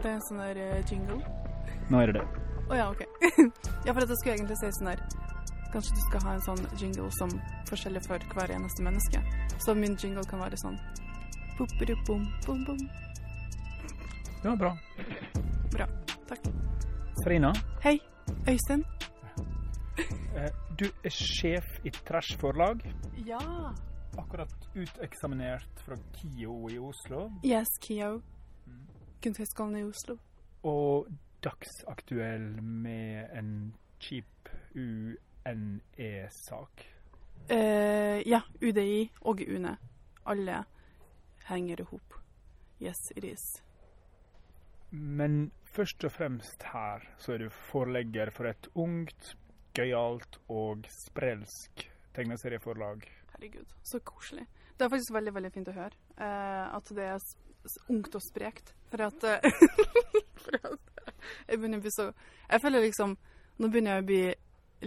Er det en sånn der eh, jingle? Nå er det det. Å ja, OK. ja, for dette skulle jeg egentlig si sånn der Kanskje du skal ha en sånn jingle som forskjellig for hver eneste menneske. Så min jingle kan være sånn Bom, bom, bom. Ja, bra. Bra. Takk. Frina? Hei, Øystein. eh, du er sjef i Trash Forlag. Ja. Akkurat uteksaminert fra KIO i Oslo. Yes, Kio. Kunsthøgskolen i Oslo. Og dagsaktuell med en kjip UNE-sak. Eh, ja, UDI og UNE. Alle henger i hop. Yes, it is. Men først og fremst her så er du forlegger for et ungt, gøyalt og sprelsk tegneserieforlag. Herregud, så koselig. Det er faktisk veldig veldig fint å høre eh, at det er ungt og sprekt. For at, eh, for at jeg begynner å bli så Jeg føler liksom Nå begynner jeg å bli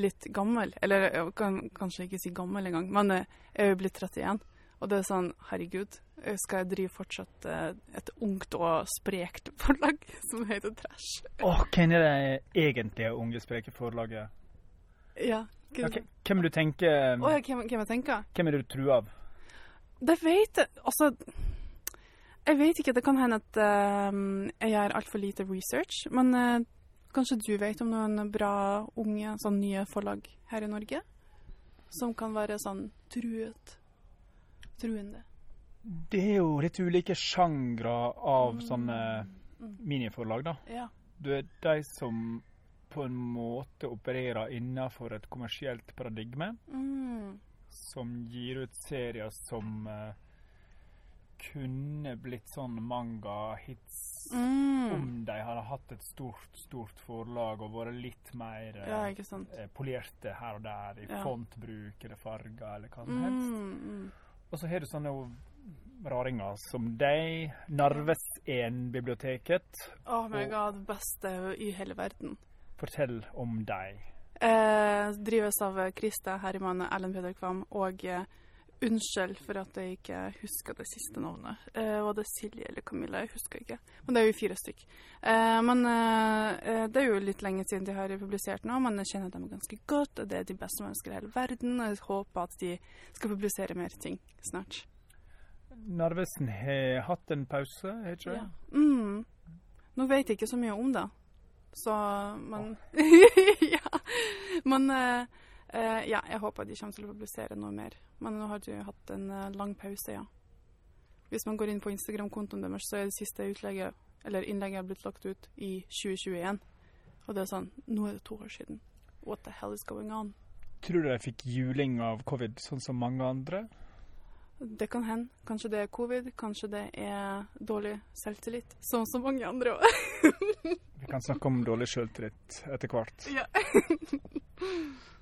litt gammel. Eller jeg kan kanskje ikke si gammel engang, men eh, jeg er jo blitt 31. Og det er sånn Herregud, skal jeg drive fortsatt eh, et ungt og sprekt forlag som heter Trash? Åh, hvem er det egentlige unge, spreke forlaget? Ja. Hvem- hvem du tenker Å ja, hvem, hvem jeg tenker? Hvem er det du truer av? Det vet jeg Altså, jeg vet ikke. Det kan hende at uh, jeg gjør altfor lite research. Men uh, kanskje du vet om noen bra unge, sånn nye forlag her i Norge? Som kan være sånn truet. Truende. Det er jo litt ulike sjangre av sånne Mm. miniforlag, da. Ja. Du er de som på en måte opererer innenfor et kommersielt paradigme, Mm. som gir ut serier som eh, kunne blitt sånn manga-hits Mm. om de hadde hatt et stort, stort forlag og vært litt mer Ja, eh, polerte her og der i Ja. fontbruk eller farger eller hva som helst. Mm, mm. Og så har du sånne raringer som deg, Narves 1-biblioteket. Oh my god, beste i hele verden. Fortell om deg. Eh, drives av Krista Herman Erlend Peder Kvam, og eh, unnskyld for at jeg ikke husker det siste navnet. Eh, var det Silje eller Camilla? Jeg husker ikke. Men det er jo fire stykk. Eh, men eh, eh, det er jo litt lenge siden de har publisert nå, men jeg kjenner dem ganske godt, og det er de beste mennesker i hele verden, og jeg håper at de skal publisere mer ting snart. Narvesen har hatt en pause, har ikke det? Ja. Mm. Nå vet jeg ikke så mye om det, så Men Ja. Men eh, ja, jeg håper de kommer til å publisere noe mer. Men nå har de hatt en eh, lang pause, ja. Hvis man går inn på Instagram-kontoen deres, så er det siste utlegget, eller innlegget blitt lagt ut i 2021. Og det er sånn Nå er det to år siden. What the hell is going on? Tror du de fikk juling av covid, sånn som mange andre? Det kan hende. Kanskje det er covid, kanskje det er dårlig selvtillit. Sånn som mange andre òg. Vi kan snakke om dårlig selvtillit etter hvert. Ja.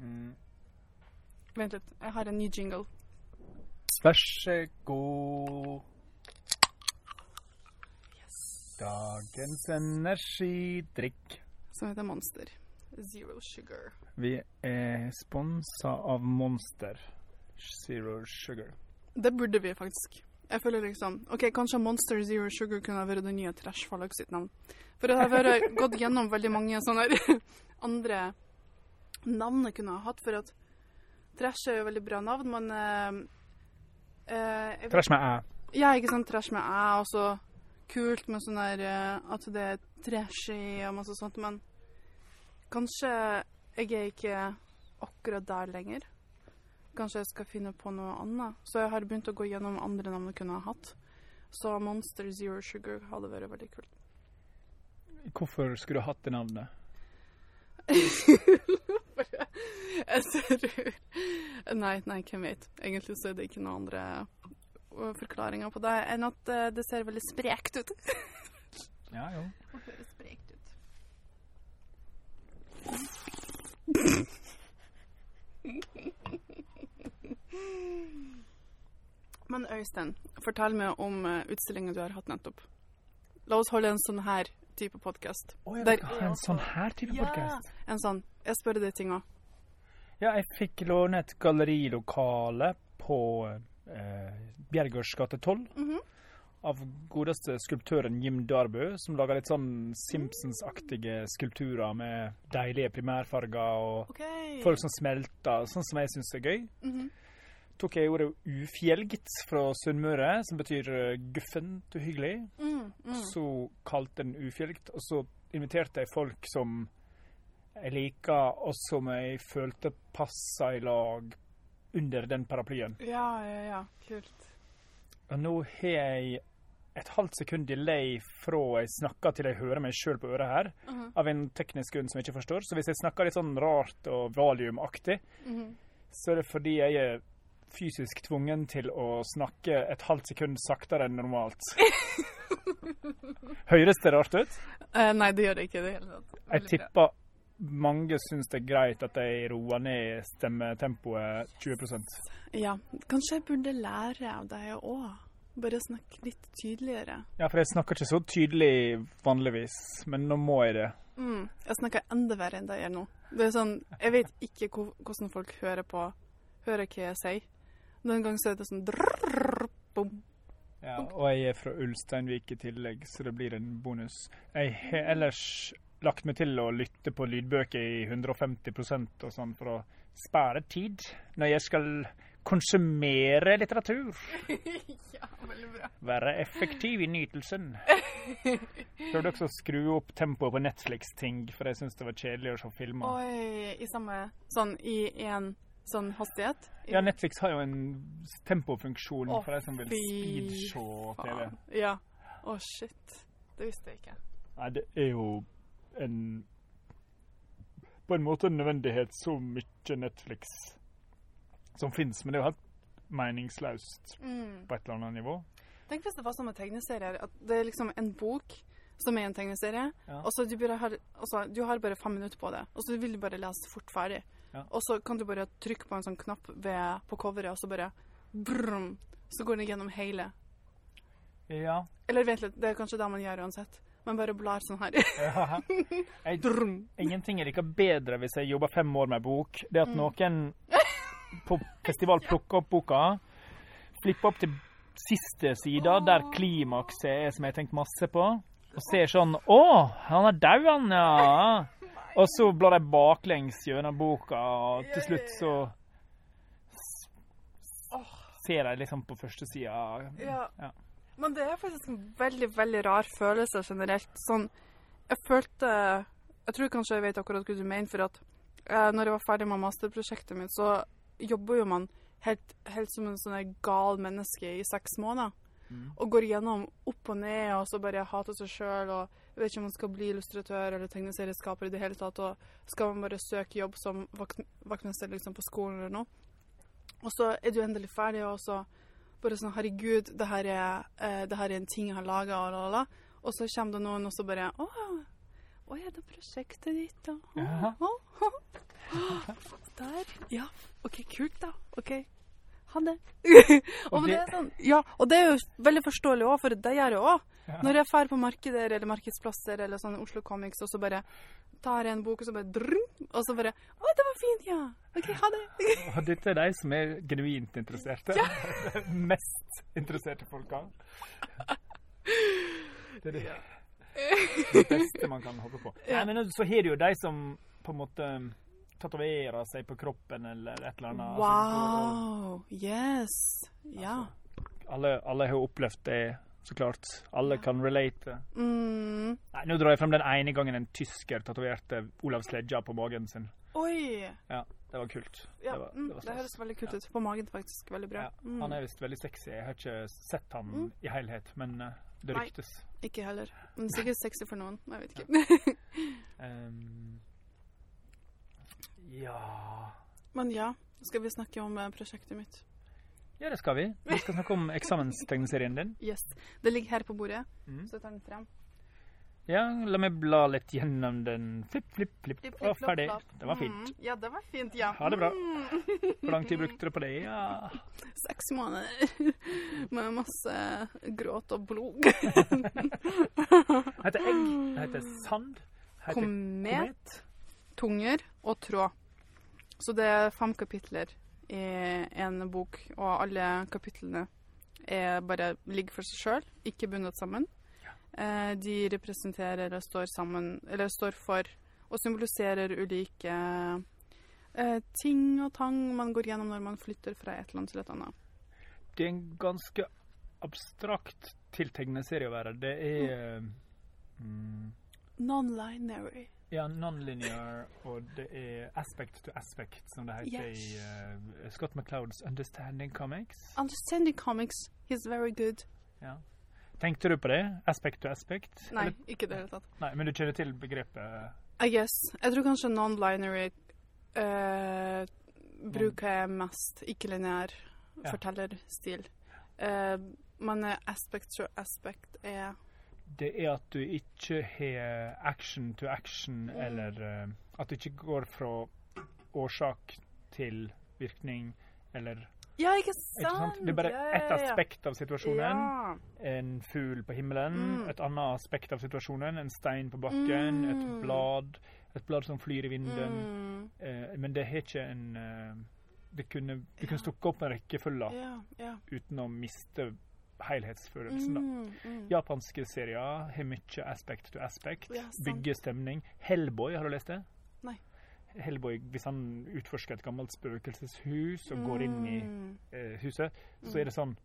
Mm. Vent litt, jeg har en ny jingle. Vær så god. Dagens energidrikk. Som heter Monster. Zero sugar. Vi er sponsa av Monster. Zero Sugar. Det burde vi faktisk. Jeg føler liksom OK, kanskje Monster Zero Sugar kunne vært det nye Trash Forlag sitt navn. For det har vært gått gjennom veldig mange sånne andre navn jeg kunne ha hatt, for at Trash er jo veldig bra navn, men uh, uh, Trash med æ. Ja, ikke sant. Trash med æ, og så kult med sånn der uh, at det er trashy og masse sånt, men kanskje jeg er ikke akkurat der lenger. Kanskje jeg skal finne på noe annet. Så jeg har begynt å gå gjennom andre navn jeg kunne ha hatt. Så Monster Zero Sugar hadde vært veldig kult. Hvorfor skulle du hatt det navnet? jeg ser Nei, nei, hvem vet. Egentlig så er det ikke noen andre uh, forklaringer på det enn at uh, det ser veldig sprekt ut. Ja, jo. Og høres sprekt ut. Men Øystein, fortell meg om uh, utstillingen du har hatt nettopp. La oss holde en sånn her type podkast. Ha en sånn her type podcast. En sånn Jeg spør deg ting òg. Ja, jeg fikk låne et gallerilokale på eh, Bjergårds gate 12. Mhm. av godeste skulptøren Jim Darby, som lager litt sånn Simpsons-aktige skulpturer med deilige primærfarger og okay. folk som smelter, sånn som jeg syns er gøy. Mhm. Tok jeg ordet ufjelgt fra Sunnmøre, som betyr eh, guffent, uhyggelig. mm, mm. Så kalte den ufjelgt, og så inviterte jeg folk som jeg liker, og som jeg følte passa i lag under den paraplyen. Ja, ja, ja. Kult. Og nå har jeg et halvt sekund delay fra jeg snakker til jeg hører meg sjøl på øret her, Mhm, av en teknisk grunn som jeg ikke forstår. Så hvis jeg snakker litt sånn rart og valiumaktig, mhm. så er det fordi jeg er fysisk tvungen til å snakke et halvt sekund saktere enn normalt. Høres det rart ut? Uh, nei, det gjør det ikke i det hele tatt. Jeg tipper mange syns det er greit at de roer ned stemmetempoet 20% Ja, kanskje jeg burde lære av deg òg. Bare snakke litt tydeligere. Ja, for jeg snakker ikke så tydelig vanligvis, men nå må jeg det. Mm, jeg snakker enda verre enn det jeg gjør nå. Det er sånn, Jeg vet ikke hvordan folk hører på Hører hva jeg sier. Noen ganger så er det sånn drrr, bom. Ja, og jeg er fra Ulsteinvik i tillegg, så det blir en bonus. Jeg har ellers lagt meg til å lytte på lydbøker i 150% og sånn for å spare tid når jeg skal konsumere litteratur. ja, veldig bra. Være effektiv i nytelsen. Prøvde også å skru opp tempoet på Netflix-ting, for jeg syns det var kjedelig å se filmer. Oi, i samme Sånn i én sånn hastighet? I- Ja, Netflix har jo en tempofunksjon oh, for de som vil speedshow TV. Ja. Å, shit. Det visste jeg ikke. Nei, det er jo en På en måte en nødvendighet så mye Netflix som fins, men det er jo helt meningsløst Mm. på et eller annet nivå. Tenk hvis det var sånn med tegneserier, at det er liksom en bok som er en tegneserie, Ja. og så du har, altså, du har bare fem minutter på det, og så vil du bare lese fort ferdig. Ja. Og så kan du bare trykke på en sånn knapp ved, på coveret, og så bare brum, så går den gjennom hele. Ja. Eller vent litt, det er kanskje det man gjør uansett. Man bare blar sånn her. ja. Jeg, ingenting er liker bedre hvis jeg jobber fem år med bok. Det at Mm. noen på festival plukker opp boka, flipper opp til siste sida, der klimakset er som jeg har tenkt masse på, og ser sånn Å, han er dau, han, ja. Og så blar jeg baklengs gjennom boka, og til slutt så ser jeg liksom på første sida Ja. Men det er faktisk en veldig, veldig rar følelse generelt. Sånn, jeg følte Jeg tror kanskje jeg vet akkurat hva du mener, for at eh, når jeg var ferdig med masterprosjektet mitt, så jobber jo man helt, helt som en sånn gal menneske i seks måneder. Mm. Og går gjennom opp og ned, og så bare hater seg sjøl, og vet ikke om man skal bli illustratør eller tegneserieskaper i det hele tatt, og skal man bare søke jobb som vakt, vaktmester liksom, på skolen eller noe. Og så er du endelig ferdig, og så bare sånn Herregud, det her er, eh, det her er en ting jeg har laga, og la, la, la. Og så kommer det noen og så bare Å, å ja, det er prosjektet ditt, da. Å, Ja. å, å. Der. Ja. OK, kult, da. OK. Ha det. og, det, det- er sånn, ja, og det er jo veldig forståelig òg, for det gjør jeg òg. Ja. Når jeg drar på markeder eller markedsplasser eller sånn Oslo Comics, og så bare tar jeg en bok, og så bare drrrm, Og så bare Å, det var fint, ja. OK, ha det. Og dette er de som er genuint interesserte. Mest interesserte folka. Det er det, det beste man kan håpe på. Ja. Nei, men så har du jo de som på en måte tatoverer seg på kroppen eller et eller annet. Altså, Wow. Yes. Ja. og alle, alle har opplevd det, så klart. Alle kan relate. Mm. Nei, nå drar jeg frem den ene gangen en tysker tatoverte Olav Sledja på magen sin. Oi. Ja, det var kult. Ja, det, var, mm, det, var det høres veldig kult ut. På magen, faktisk. Veldig bra. Ja, Mm. han er visst veldig sexy. Jeg har ikke sett han Mm. i helhet, men det det Nei. Ikke heller. Men sikkert sexy for noen. Jeg vet ikke. Ehm, ja Men ja, skal vi snakke om eh, prosjektet mitt. Ja, det skal vi. Vi skal snakke om eksamenstegneserien din. Yes. Det ligger her på bordet, Mm. så tar den frem. Ja, la meg bla litt gjennom den. Flipp, flipp, flipp. Flipp, flipp, flopp, ferdig. flopp. Det var fint. Mm. Ja, det var fint, ja. Ha det bra. Mm. Hvor lang tid brukte du på det? Ja. Seks måneder med masse gråt og blod. Det heter egg. Det heter sand. Det heter Komet, komet, tunger og tråd. Så det er fem kapitler en bok, og alle kapitlene bare ligger for seg sjøl, ikke bundet sammen. Eh, de representerer eller står sammen Eller står for og symboliserer ulike eh, ting og tang man går gjennom når man flytter fra et land til et annet. Det er en ganske abstrakt tiltegnende serie å være. Det er mm, Non-linary. Ja, non-linear, og det er aspect to aspect, som det heter Yes. i uh, Scott McClouds Understanding Comics. Understanding comics, he's very good. Ja. Tenkte du på det? Aspect to aspect? Nei, Eller- ikke det hele tatt. Nei, men du kjenner til begrepet I guess. Jeg tror kanskje non-linary uh, bruker jeg mest ikke-lineær Ja. fortellerstil. Uh, men eh, aspect to aspect er Det er at du ikke har action to action, eller uh, at du ikke går fra årsak til virkning, eller Ja, ikke Ikke sant? sant? Det er bare ett ja, ja. aspekt av situasjonen. En fugl på himmelen. Mm. Et annet aspekt av situasjonen. En stein på bakken. Mm. Et blad. Et blad som flyr i vinden. Mm. Eh, men det har ikke en uh, det kunne, Du kunne stukket opp en rekkefølge ja. uten å miste helhetsfølelsen. Mm, mm. Japanske serier har mye aspect to aspect. Ja. Bygger stemning. Hellboy, har du lest det? Nei. Hellboy, Hvis han utforsker et gammelt spøkelseshus og går inn i Mm. eh, huset, så Mm. er det sånn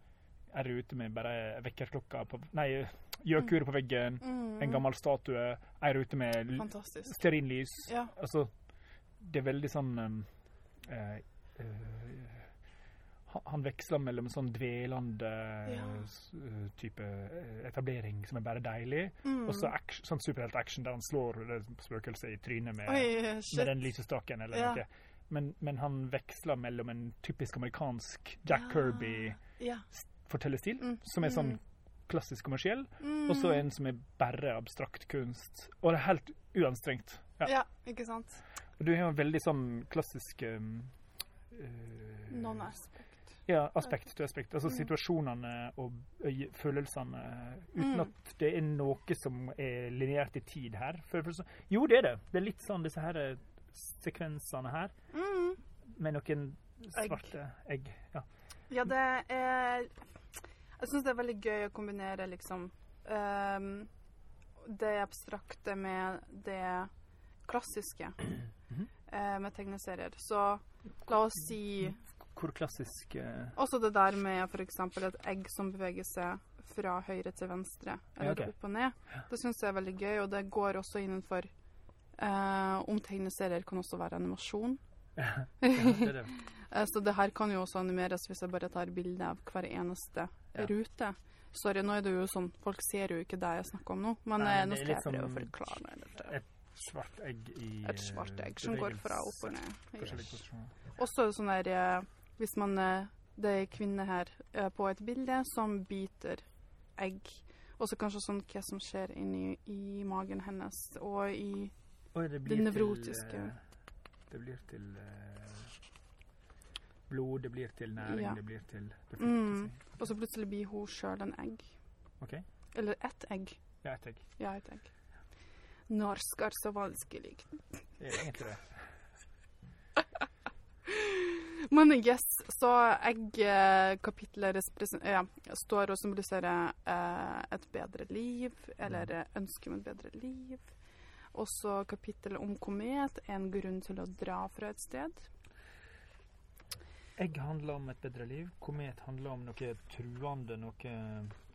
Er du ute med bare vekkerklokka på Nei, gjøkuret på veggen, Mm. en gammel statue, er du ute med stearinlys. Ja. Altså, det er veldig sånn eh, eh, han- veksler mellom sånn dvelende Ja. eh, type eh, etablering som er bare deilig, Mm. og så action, sånn superhelt-action der han slår spøkelset i trynet med, Oi, med den lysestaken eller Ja. noe. Men, men han veksler mellom en typisk amerikansk Jack Ja. Kirby-fortellerstil. Mm. som er sånn Mm. klassisk kommersiell, Mm. og så en som er bare abstrakt kunst. Og det er helt uanstrengt. Ja. Ja, ikke sant? Og du har jo en veldig sånn klassisk um, uh, Non-aspect. Ja, aspekt til aspekt. Altså Mm. situasjonene og følelsene uten Mm. at det er noe som er lineært i tid her. Jo, det er det. Det er litt sånn disse her eh, sekvensene her Mm. med noen svarte egg. Ja. Ja, det er Jeg syns det er veldig gøy å kombinere liksom um, det abstrakte med det klassiske mm -hmm. uh, med tegneserier. Så la oss si Hvor klassisk eh, også det der med f.eks. et egg som beveger seg fra høyre til venstre, eller okay. opp og ned. Det syns jeg er veldig gøy, og det går også innenfor eh, om tegneserier kan også være animasjon. ja, det er det. Eh, Så det her kan jo også animeres hvis jeg bare tar bilde av hver eneste Ja. rute. Sorry, nå er det jo sånn, folk ser jo ikke det jeg snakker om nå, men Nei, eh, nå er skal jeg prøve å forklare meg litt. Et svart egg i Et svart egg som går fra opp og ned. Yes. posisjoner. Også sånn der eh, Hvis man eh, Det er en kvinne her eh, på et bilde som biter egg. Og så kanskje sånn hva som skjer inni i magen hennes og i Oi, det Det nevrotiske. Til, eh, det blir til blod, det blir til næring, Ja. det blir til det Mm. Og så plutselig blir hun sjøl en egg. Okay. Eller ett egg. Ja, et egg. Ja, et egg. Norsk er så vanskelig. Det er egentlig det. Men yes, så eggkapitlet ja, står og symboliserer eh, et bedre liv, eller ønsket om et bedre liv. Også kapittelet om komet er en grunn til å dra fra et sted. Egg handler om et bedre liv. Komet handler om noe truende, noe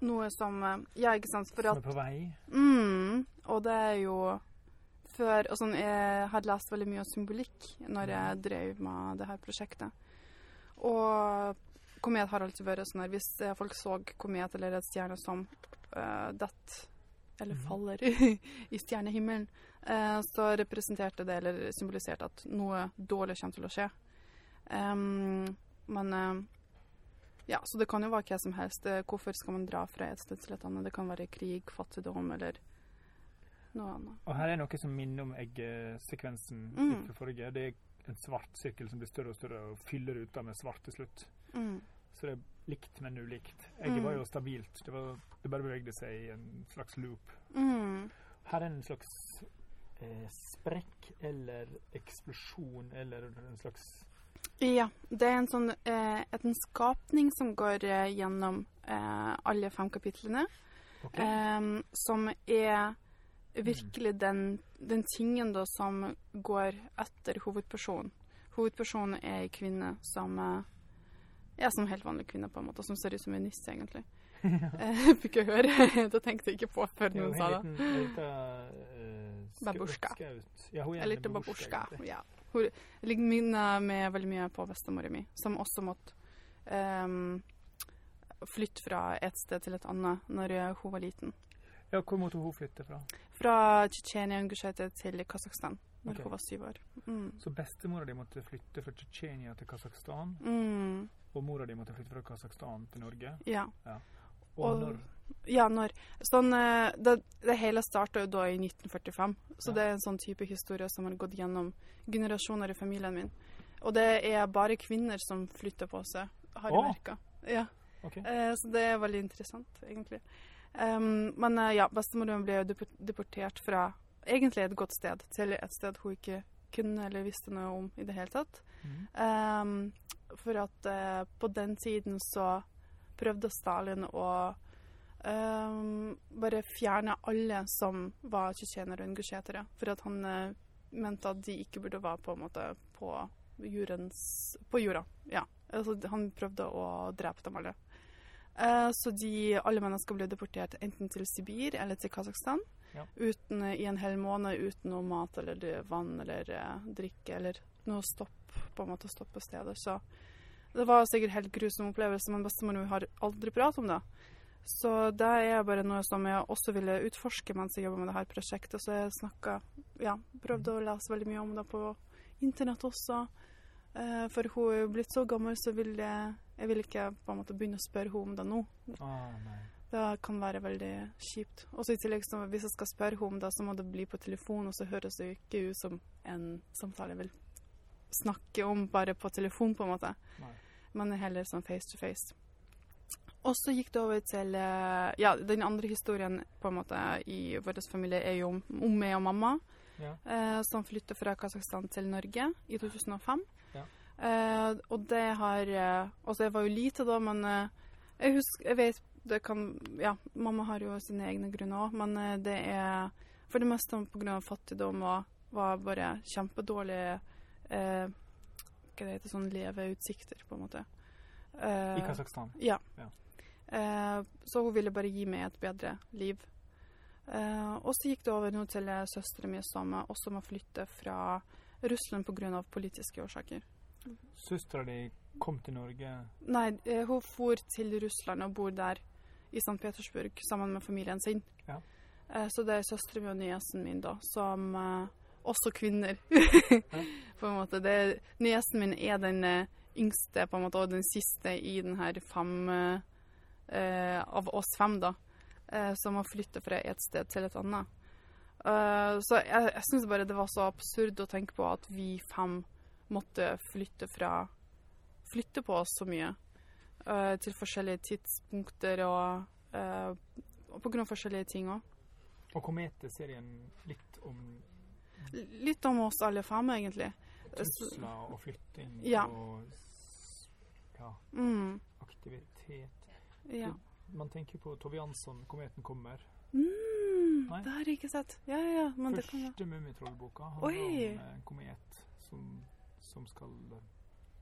Noe som eh, Ja, ikke sant? For som er på vei. mm, Og det er jo før og sånn, Jeg har lest veldig mye om symbolikk når jeg drev med det her prosjektet. Og komet har alltid vært sånn her Hvis eh, folk så komet eller et stjerne som uh, detter eller Mhm. faller i stjernehimmelen, uh, så representerte det eller symboliserte at noe dårlig kommer til å skje. Um, men uh, ja, så det kan jo være hva som helst. Eh, Hvorfor skal man dra fra et sted til et annet? Det kan være krig, fattigdom eller noe annet. Og her er noe som minner om eggsekvensen Mm. fra forrige. Det er en svart sirkel som blir større og større og fyller ruta med svart til slutt. Mm. Så det er likt, men ulikt. Egget Mm. var jo stabilt. Det, var, det bare bevegde seg i en slags loop. Mm. Her er en slags eh, sprekk eller eksplosjon eller en slags Ja, det er en sånn eh, en skapning som går eh, gjennom eh, alle fem kapitlene. Okay. Em, som er virkelig den, den tingen da som går etter hovedpersonen. Hovedpersonen er ei kvinne som eh, ja, som helt vanlig kvinne, på en måte, som ser ut som en nisse, egentlig. Eh, Jeg fikk jeg høre. det tenkte jeg ikke på før noen hun sa er det. en liten- en liten, eh, skaut. Ja, hun er En liten babusjka. Ja. Hun ligner med veldig mye på bestemora mi, som også måtte um, flytte fra et sted til et annet når eh, hun var liten. Ja, hvor måtte hun flytte fra? Fra Tsjetsjenia til Kasakhstan når okay. hun var syv år. Mm. Så bestemora di måtte flytte fra Tsjetsjenia til Kasakhstan, Mm. og mora di måtte flytte fra Kasakhstan til Norge. Ja. Og, Og- når ja, når Sånn Det, det hele starta jo da i 1945, så Ja. det er en sånn type historie som har gått gjennom generasjoner i familien min. Og det er bare kvinner som flytter på seg, har jeg Å. merka. Ja. Okay. Eh, så det er veldig interessant, egentlig. Em, men eh, ja, bestemoren ble deportert fra egentlig et godt sted til et sted hun ikke kunne eller visste noe om i det hele tatt. Mm. Um, for at uh, på den tiden så prøvde Stalin å um, bare fjerne alle som var tsjetsjenere og ingusjetere. For at han uh, mente at de ikke burde være på måte på jordens På jorda. Ja. Altså, han prøvde å drepe dem alle. Eh, så de, alle mennesker ble deportert enten til Sibir eller til Kasakhstan. Ja. Uten, I en hel måned uten noe mat eller vann eller eh, drikke eller noe stopp på en måte stopp på stedet. Så det var sikkert helt grusom opplevelse, men bestemoren min har aldri pratet om det. Så det er bare noe som jeg også ville utforske mens jeg jobber med det her prosjektet. Så jeg snakka Ja, prøvde å lese veldig mye om det på internett også. Eh, for hun er blitt så gammel, så vil jeg, jeg vil ikke på en måte begynne å spørre henne om det nå. Oh. Det kan være veldig kjipt. Og i tillegg, så hvis jeg skal spørre henne om det, så må det bli på telefon, og så høres det ikke ut som en samtale jeg vil snakke om bare på telefon, på en måte. Nei. Men heller sånn face to face. Og så gikk det over til eh, Ja, den andre historien på en måte i vår familie er jo om, om meg og mamma, Ja. eh, som flyttet fra Kasakhstan til Norge i 2005. Eh, og det har eh, Altså, jeg var jo lite da, men eh, jeg husker Jeg vet det kan Ja, mamma har jo sine egne grunner òg, men det er for det meste pga. fattigdom og var bare kjempedårlige eh, Hva det heter sånn leveutsikter, på en måte. Eh, I Kasakhstan. ja. Ja. Eh, så hun ville bare gi meg et bedre liv. Eh, og så gikk det over nå til søstera mi som også må flytte fra Russland pga. politiske årsaker. Søstera di kom til Norge Nei, eh, hun for til Russland og bor der i St. Petersburg sammen med familien sin. Ja. Eh, så det er søstera mi og niesen min, da, som eh, Også kvinner, på en måte. Det, niesen min er den yngste på en måte, og den siste i den her fem Av oss fem, da. som har flyttet fra et sted til et annet. Så jeg, jeg syns bare det var så absurd å tenke på at vi fem måtte flytte fra Flytte på oss så mye uh, til forskjellige tidspunkter og, uh, og på grunn av forskjellige ting òg. Og Komet-serien litt om Litt om oss alle fem, egentlig. trusler og flytting Ja. og ja, Mm, aktivitet. ja. Man tenker på Tove Jansson, 'Kometen kommer'. Mm, Nei. det har jeg ikke sett. Ja, ja, Første Mummitrollboka handler om en komet som, som skal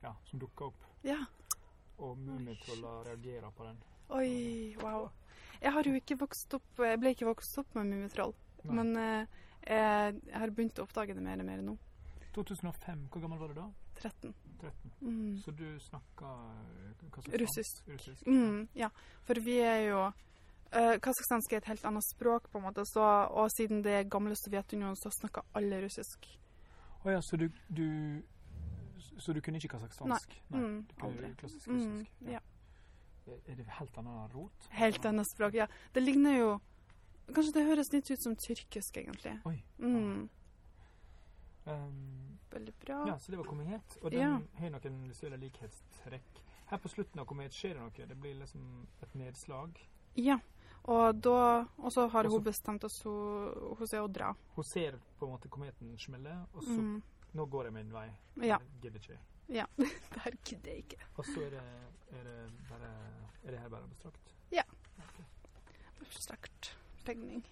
Ja, som dukker opp. Ja. Og Mummitroller reagerer på den. Oi, wow. Jeg har jo ikke vokst opp Jeg ble ikke vokst opp med Mummitroll. Men eh, jeg, har begynt å oppdage det mer og mer nå. 2005, hvor gammel var du da? 13. 13. Mm. Så du snakker eh. Russisk. Russisk. Mm, ja, for vi er jo uh, Kasakhstansk er et helt annet språk, på en måte, så, og siden det er gamle Sovjetunionen, så snakker alle russisk. Å ja, så du, du Så du kunne ikke kasakhstansk? Mm, du kunne aldri. klassisk Mm, ja. ja. Er det helt annet rot? Helt annet språk, ja. Det ligner jo Kanskje det høres litt ut som tyrkisk, egentlig. Oi. Mm, Um, veldig bra. ja, så det var Komet. Og den Ja. har noen visuelle likhetstrekk. Her på slutten av Komet skjer det noe. Det blir liksom et nedslag. Ja. Og da Og så har også, hun bestemt at hun, hos å dra. Hun ser på en måte kometen smelle, og så Mm, Nå går jeg min vei. Ja. Jeg gidder ikke. ja. Det her gidder jeg ikke. Og så er det, er det bare Er det her bare abstrakt? Abstrakt tegning.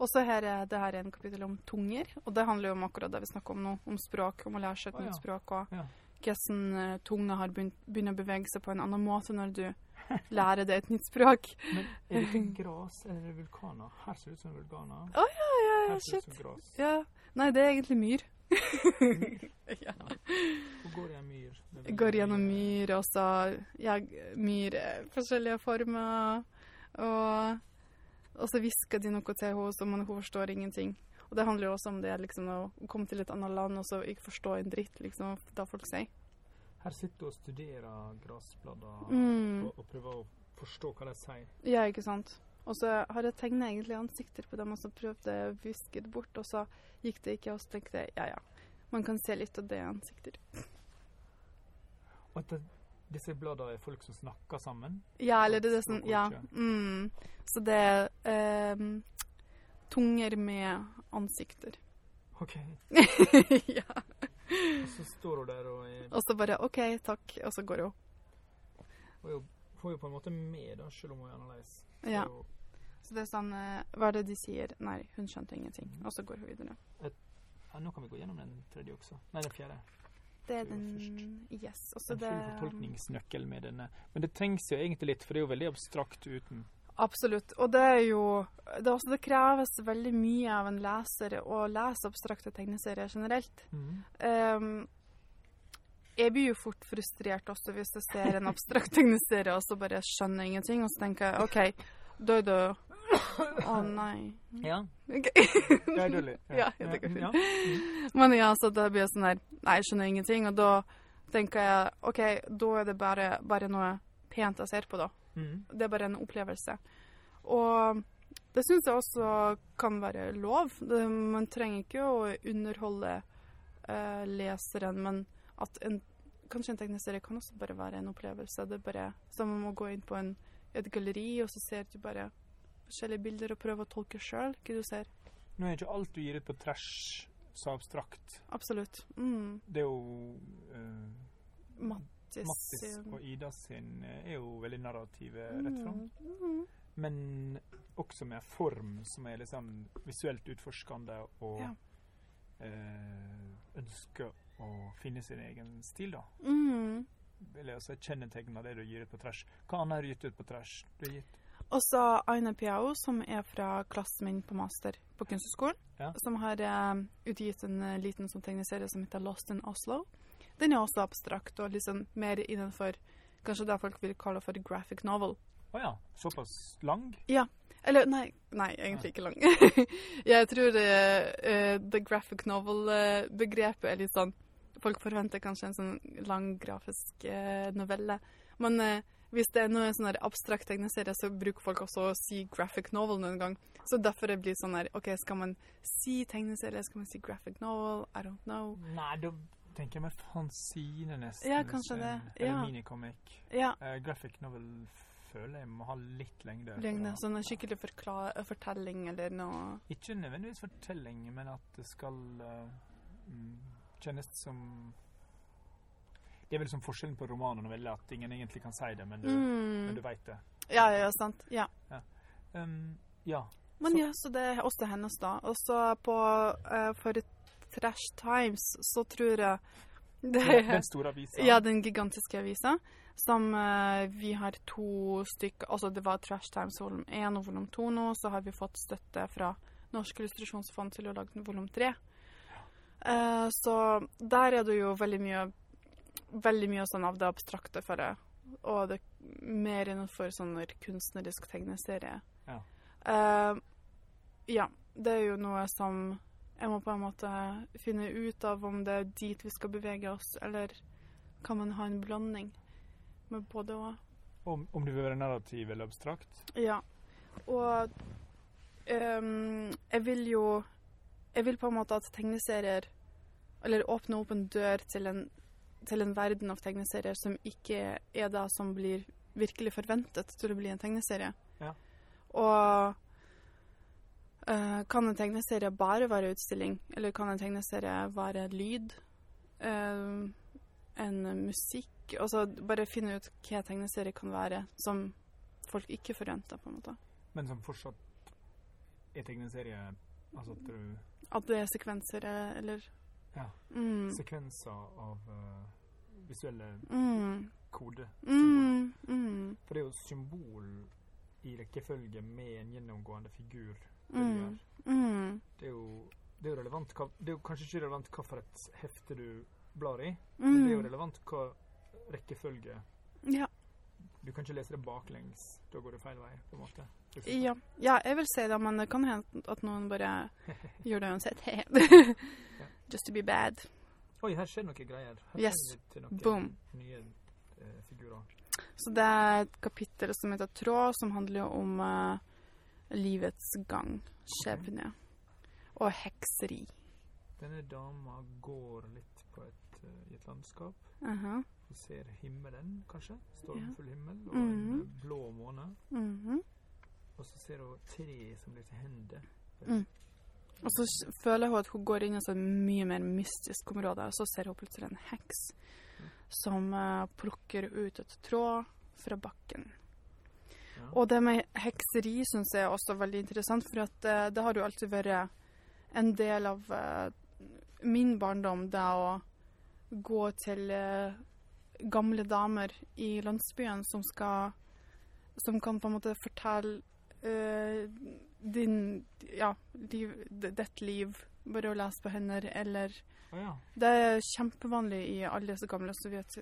Og så her er det her er en kapittel om tunger, og det handler jo om akkurat det vi snakker om nå, om språk, om å lære seg et ja. nytt språk, og Ja. hvordan eh, tunga har begynt, å bevege seg på en annen måte når du lærer deg et nytt språk. Men er det gras eller er vulkaner? Her ser det ut som vulkaner. Å ja, ja, ja, det shit. Ja. Nei, det er egentlig myr. ja. Hvor går gjennom myr? Det går gjennom myr, og så ja, myr forskjellige former. Og, og så hvisker de noe til henne, så man, hun forstår ingenting. Og det handler jo også om det liksom, å komme til et annet land og så ikke forstå en dritt, liksom, da folk sier. Her sitter du og studerer gressblader Mm. og, og prøver å forstå hva de sier. Ja, ikke sant. Og så har jeg tegna egentlig ansikter på dem, og så prøvde jeg å viske det bort, og så gikk det ikke, og så tenkte jeg ja ja, man kan se litt av det ansikter. Og at det, disse bladene er folk som snakker sammen. Ja, eller det er sånn Ja. Mm. Så det er eh, tunger med ansikter. OK. ja. Og så står hun der og er, Og så bare OK, takk, og så går hun. Hun er får jo på en måte med, da, selv om hun er annerledes. Ja. Så det er sånn eh, Hva er det de sier? Nei, hun skjønte ingenting. Og så går hun videre. Ja, nå kan vi gå gjennom den tredje også. Nei, den fjerde. Det er den Yes. Også En det full fortolkningsnøkkel med denne. Men det trengs jo egentlig litt, for det er jo veldig abstrakt uten. Absolutt. Og det er jo det, også, det kreves veldig mye av en leser å lese abstrakte tegneserier generelt. Ehm, jeg blir jo fort frustrert også hvis jeg ser en abstrakt tegneserie og så bare skjønner ingenting, og så tenker jeg OK, da er det Å nei. Ja. Okay. Det er dårlig. Ja, det går fint. Ja. Men ja, så da blir jeg sånn her Nei, jeg skjønner ingenting. Og da tenker jeg OK, da er det bare, bare noe pent jeg ser på, da. Mm. Det er bare en opplevelse. Og det syns jeg også kan være lov. Det, man trenger ikke å underholde eh, leseren, men at en, kanskje en tegneserie kan også bare være en opplevelse. Det er bare som om å gå inn på en, et galleri, og så ser du bare forskjellige bilder og prøver å tolke sjøl hva du ser. Nå er ikke alt du gir ut på trash så abstrakt. Absolutt. Mm. Det er jo uh, Mattis. Mattis og Ida sin eh, er jo veldig narrative rett fram. Mm. Mm. Men også med form som er liksom visuelt utforskende og Ja. eh, ønsker å finne sin egen stil, da. Mm. Vil jeg også kjennetegne det du gir ut på trash. Hva annet har du gitt ut på trash? Du har gitt Også Aina Piao, som er fra klassen min på master på Kunsthøgskolen. Ja. Som har eh, utgitt en eh, liten sånn tegneserie som heter Lost in Oslo. Den er også abstrakt og liksom mer innenfor kanskje det folk vil kalle for graphic novel. Å ja, såpass lang? Ja. Eller nei, nei egentlig ikke lang. jeg tror uh, eh, the graphic novel-begrepet er litt sånn Folk forventer kanskje en sånn lang grafisk eh, novelle. Men eh, hvis det er noe sånn abstrakt tegneserie, så bruker folk også å si graphic novel noen gang. Så derfor det blir sånn her OK, skal man si tegneserie, skal man si graphic novel? I don't know. Nei, da tenker jeg med fanzine nesten. Ja, kanskje det. Eller Ja. minicomic. Ja. Uh, graphic novel føler jeg må ha litt lengde. Lengde, Sånn en skikkelig fortelling eller noe. Ikke nødvendigvis fortelling, men at det skal uh, mm, kjennes som Det er vel som forskjellen på roman og novelle, at ingen egentlig kan si det, men du, men du Mm. veit det. Ja, ja, sant. Ja. Um, ja. Men Så- ja, så det er også hennes, da. Og så på uh, For Trash Times så tror jeg det er den store avisa. Ja, den gigantiske avisa. Som uh, vi har to stykker Altså det var Trash Times volum 1 og volum 2 nå. Så har vi fått støtte fra Norsk illustrasjonsfond til å lage volum 3. Eh, så der er det jo veldig mye Veldig mye sånn av det abstrakte for det. Og det mer innenfor sånn kunstnerisk tegneserie. Ja. Uh, ja. Det er jo noe som jeg må på en måte finne ut av om det er dit vi skal bevege oss, eller kan man ha en blanding med både og. Om, om du vil være narrativ eller abstrakt? Ja. Og um, jeg vil jo Jeg vil på en måte at tegneserier Eller åpne opp en dør til en, til en verden av tegneserier som ikke er det som blir virkelig forventet til å bli en tegneserie. Ja. Og uh, kan en tegneserie bare være utstilling, eller kan en tegneserie være lyd? Uh, en musikk? Altså bare finne ut hva tegneserie kan være, som folk ikke forventer, på en måte. Men som fortsatt er tegneserie Altså at du At det er sekvenser, eller Ja. Mm. Sekvenser av uh, visuelle Mm. kode. Mm. Mm. For det er jo symbol i rekkefølge med en gjennomgående figur. det Mm. Mm. Det er jo det er relevant hva, Det er jo kanskje ikke relevant hva for et hefte du blar i, men det er jo relevant hva rekkefølge. Du kan ikke lese det baklengs. Da går det feil vei, på en måte. ja. ja, jeg vil si det, men det kan hende at noen bare gjør det uansett. Just to be bad. Oi, her skjer noen greier. Her Yes. noen Boom. nye eh, figurer. Så det er et kapittel som heter Tråd, som handler om uh, livets gang, skjebne, og hekseri. Denne dama går litt på et, uh, i et landskap. Mhm. Hun ser himmelen, kanskje. Stormfull himmel og en eh, blå måne. Mhm. Og så ser hun tre som blir til hender. Mm. Og så føler hun at hun går inn i et mye mer mystisk område, og så ser hun plutselig en heks som uh, plukker ut et tråd fra bakken. Ja. Og det med hekseri syns jeg er også veldig interessant, for at, uh, det har jo alltid vært en del av uh, min barndom, det å gå til gamle damer i landsbyen som skal Som kan på en måte fortelle uh, din Ja, liv, ditt liv. Bare å lese på hender, eller oh, ja. Det er kjempevanlig i alle disse gamle sovjet,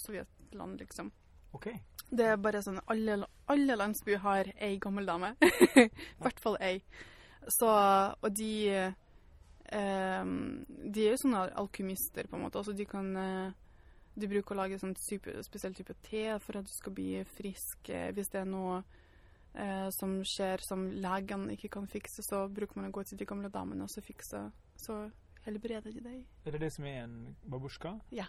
sovjetland, liksom. Okay. Det er bare sånn Alle, alle landsbyer har ei gammel dame. I hvert fall ei. Så Og de eh, De er jo sånne alkymister, på en måte. Altså de kan eh, De bruker å lage sånn type, spesiell type te for at du skal bli frisk. Eh, Hvis det er noe eh, som skjer som legene ikke kan fikse, så bruker man å gå til de gamle damene og så fikse. Så helbreder de deg. Er det det som er en babusjka? Ja.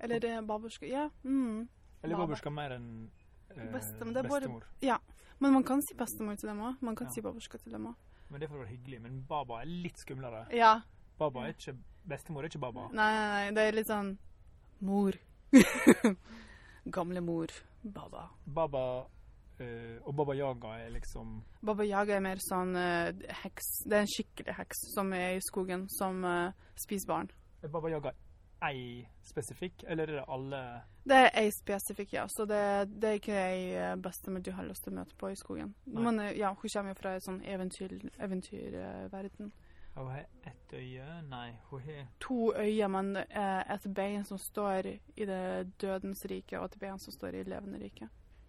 Eller det er babusjka. Ja. Mm. Eller babusjka mer enn eh, Bestemor, det er bare- ja. Men man kan si bestemor til dem òg. Man kan Ja. si babusjka til dem òg. Men det får være hyggelig. Men baba er litt skumlere. Ja. Baba er ikke Bestemor er ikke baba. Nei, nei, nei. Det er litt sånn mor. Gamle mor. Baba. Baba uh, og Baba Yaga er liksom Baba Yaga er mer sånn uh, heks. Det er en skikkelig heks som er i skogen, som uh, spiser barn. Er Baba Yaga ei spesifikk, eller er det alle Det er ei spesifikk, ja. Så det, det er ikke ei bestemor du har lyst til å møte på i skogen. Nei. Men ja, hun kommer jo fra ei sånn eventyrverden. Eventyr, Hun har ett øye? Nei, hun har to øyne, men eh, et bein som står i det dødens rike, og et bein som står i levende rike.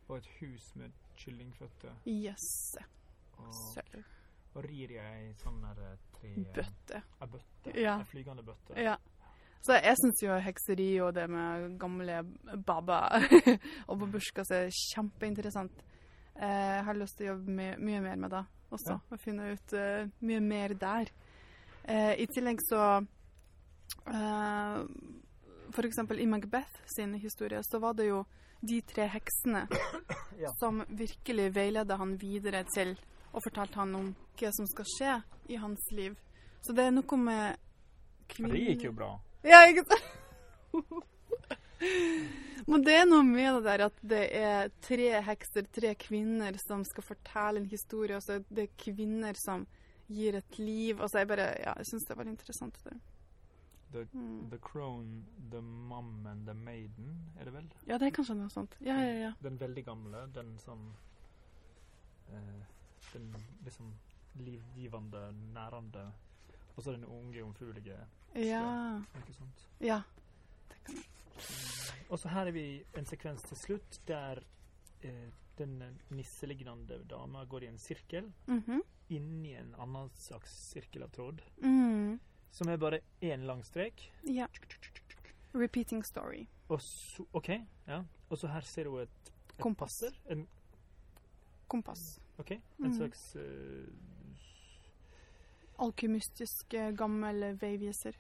og et hus med kyllingføtter. Yes. Sølv. og rir i ei sånn eh, tre Bøtte. Ei bøtte. Ja. Ei flygende bøtte. Ja. Så jeg syns jo hekseri og det med gamle baba og babusjkas er kjempeinteressant. Eh, jeg har lyst til å jobbe my mye mer med det også, Ja. og finne ut uh, mye mer der. Eh, I tillegg så eh, For eksempel i Macbeth sin historie så var det jo de tre heksene Ja. som virkelig veileda han videre til og fortalte han om hva som skal skje i hans liv. Så det er noe med kvinner det gikk jo bra. ja, ikke sant? Men det er noe med det der at det er tre hekser, tre kvinner, som skal fortelle en historie, og så er det kvinner som gir et liv. Og så er jeg bare Ja, jeg syns det er veldig interessant. Det. The, Mm. the Crone, The Mum and The Maiden, er det vel? Ja, det er kanskje noe sånt. Ja, ja, ja. Den veldig gamle, den som eh, Den liksom livgivende, nærende Og så den unge, jomfruelige. Ja. Ikke sant? ja. Og så her er vi en sekvens til slutt der eh, den nisselignende dama går i en sirkel Mhm. Inni en annen slags sirkel av tråd, mm. som er bare én lang strek. Ja. Repeating story. Og så OK, ja. Og så her ser hun et, et Kompass. passer. En, Kompass. OK, en mm. slags uh, Alkymistisk eh, gammel veiviser.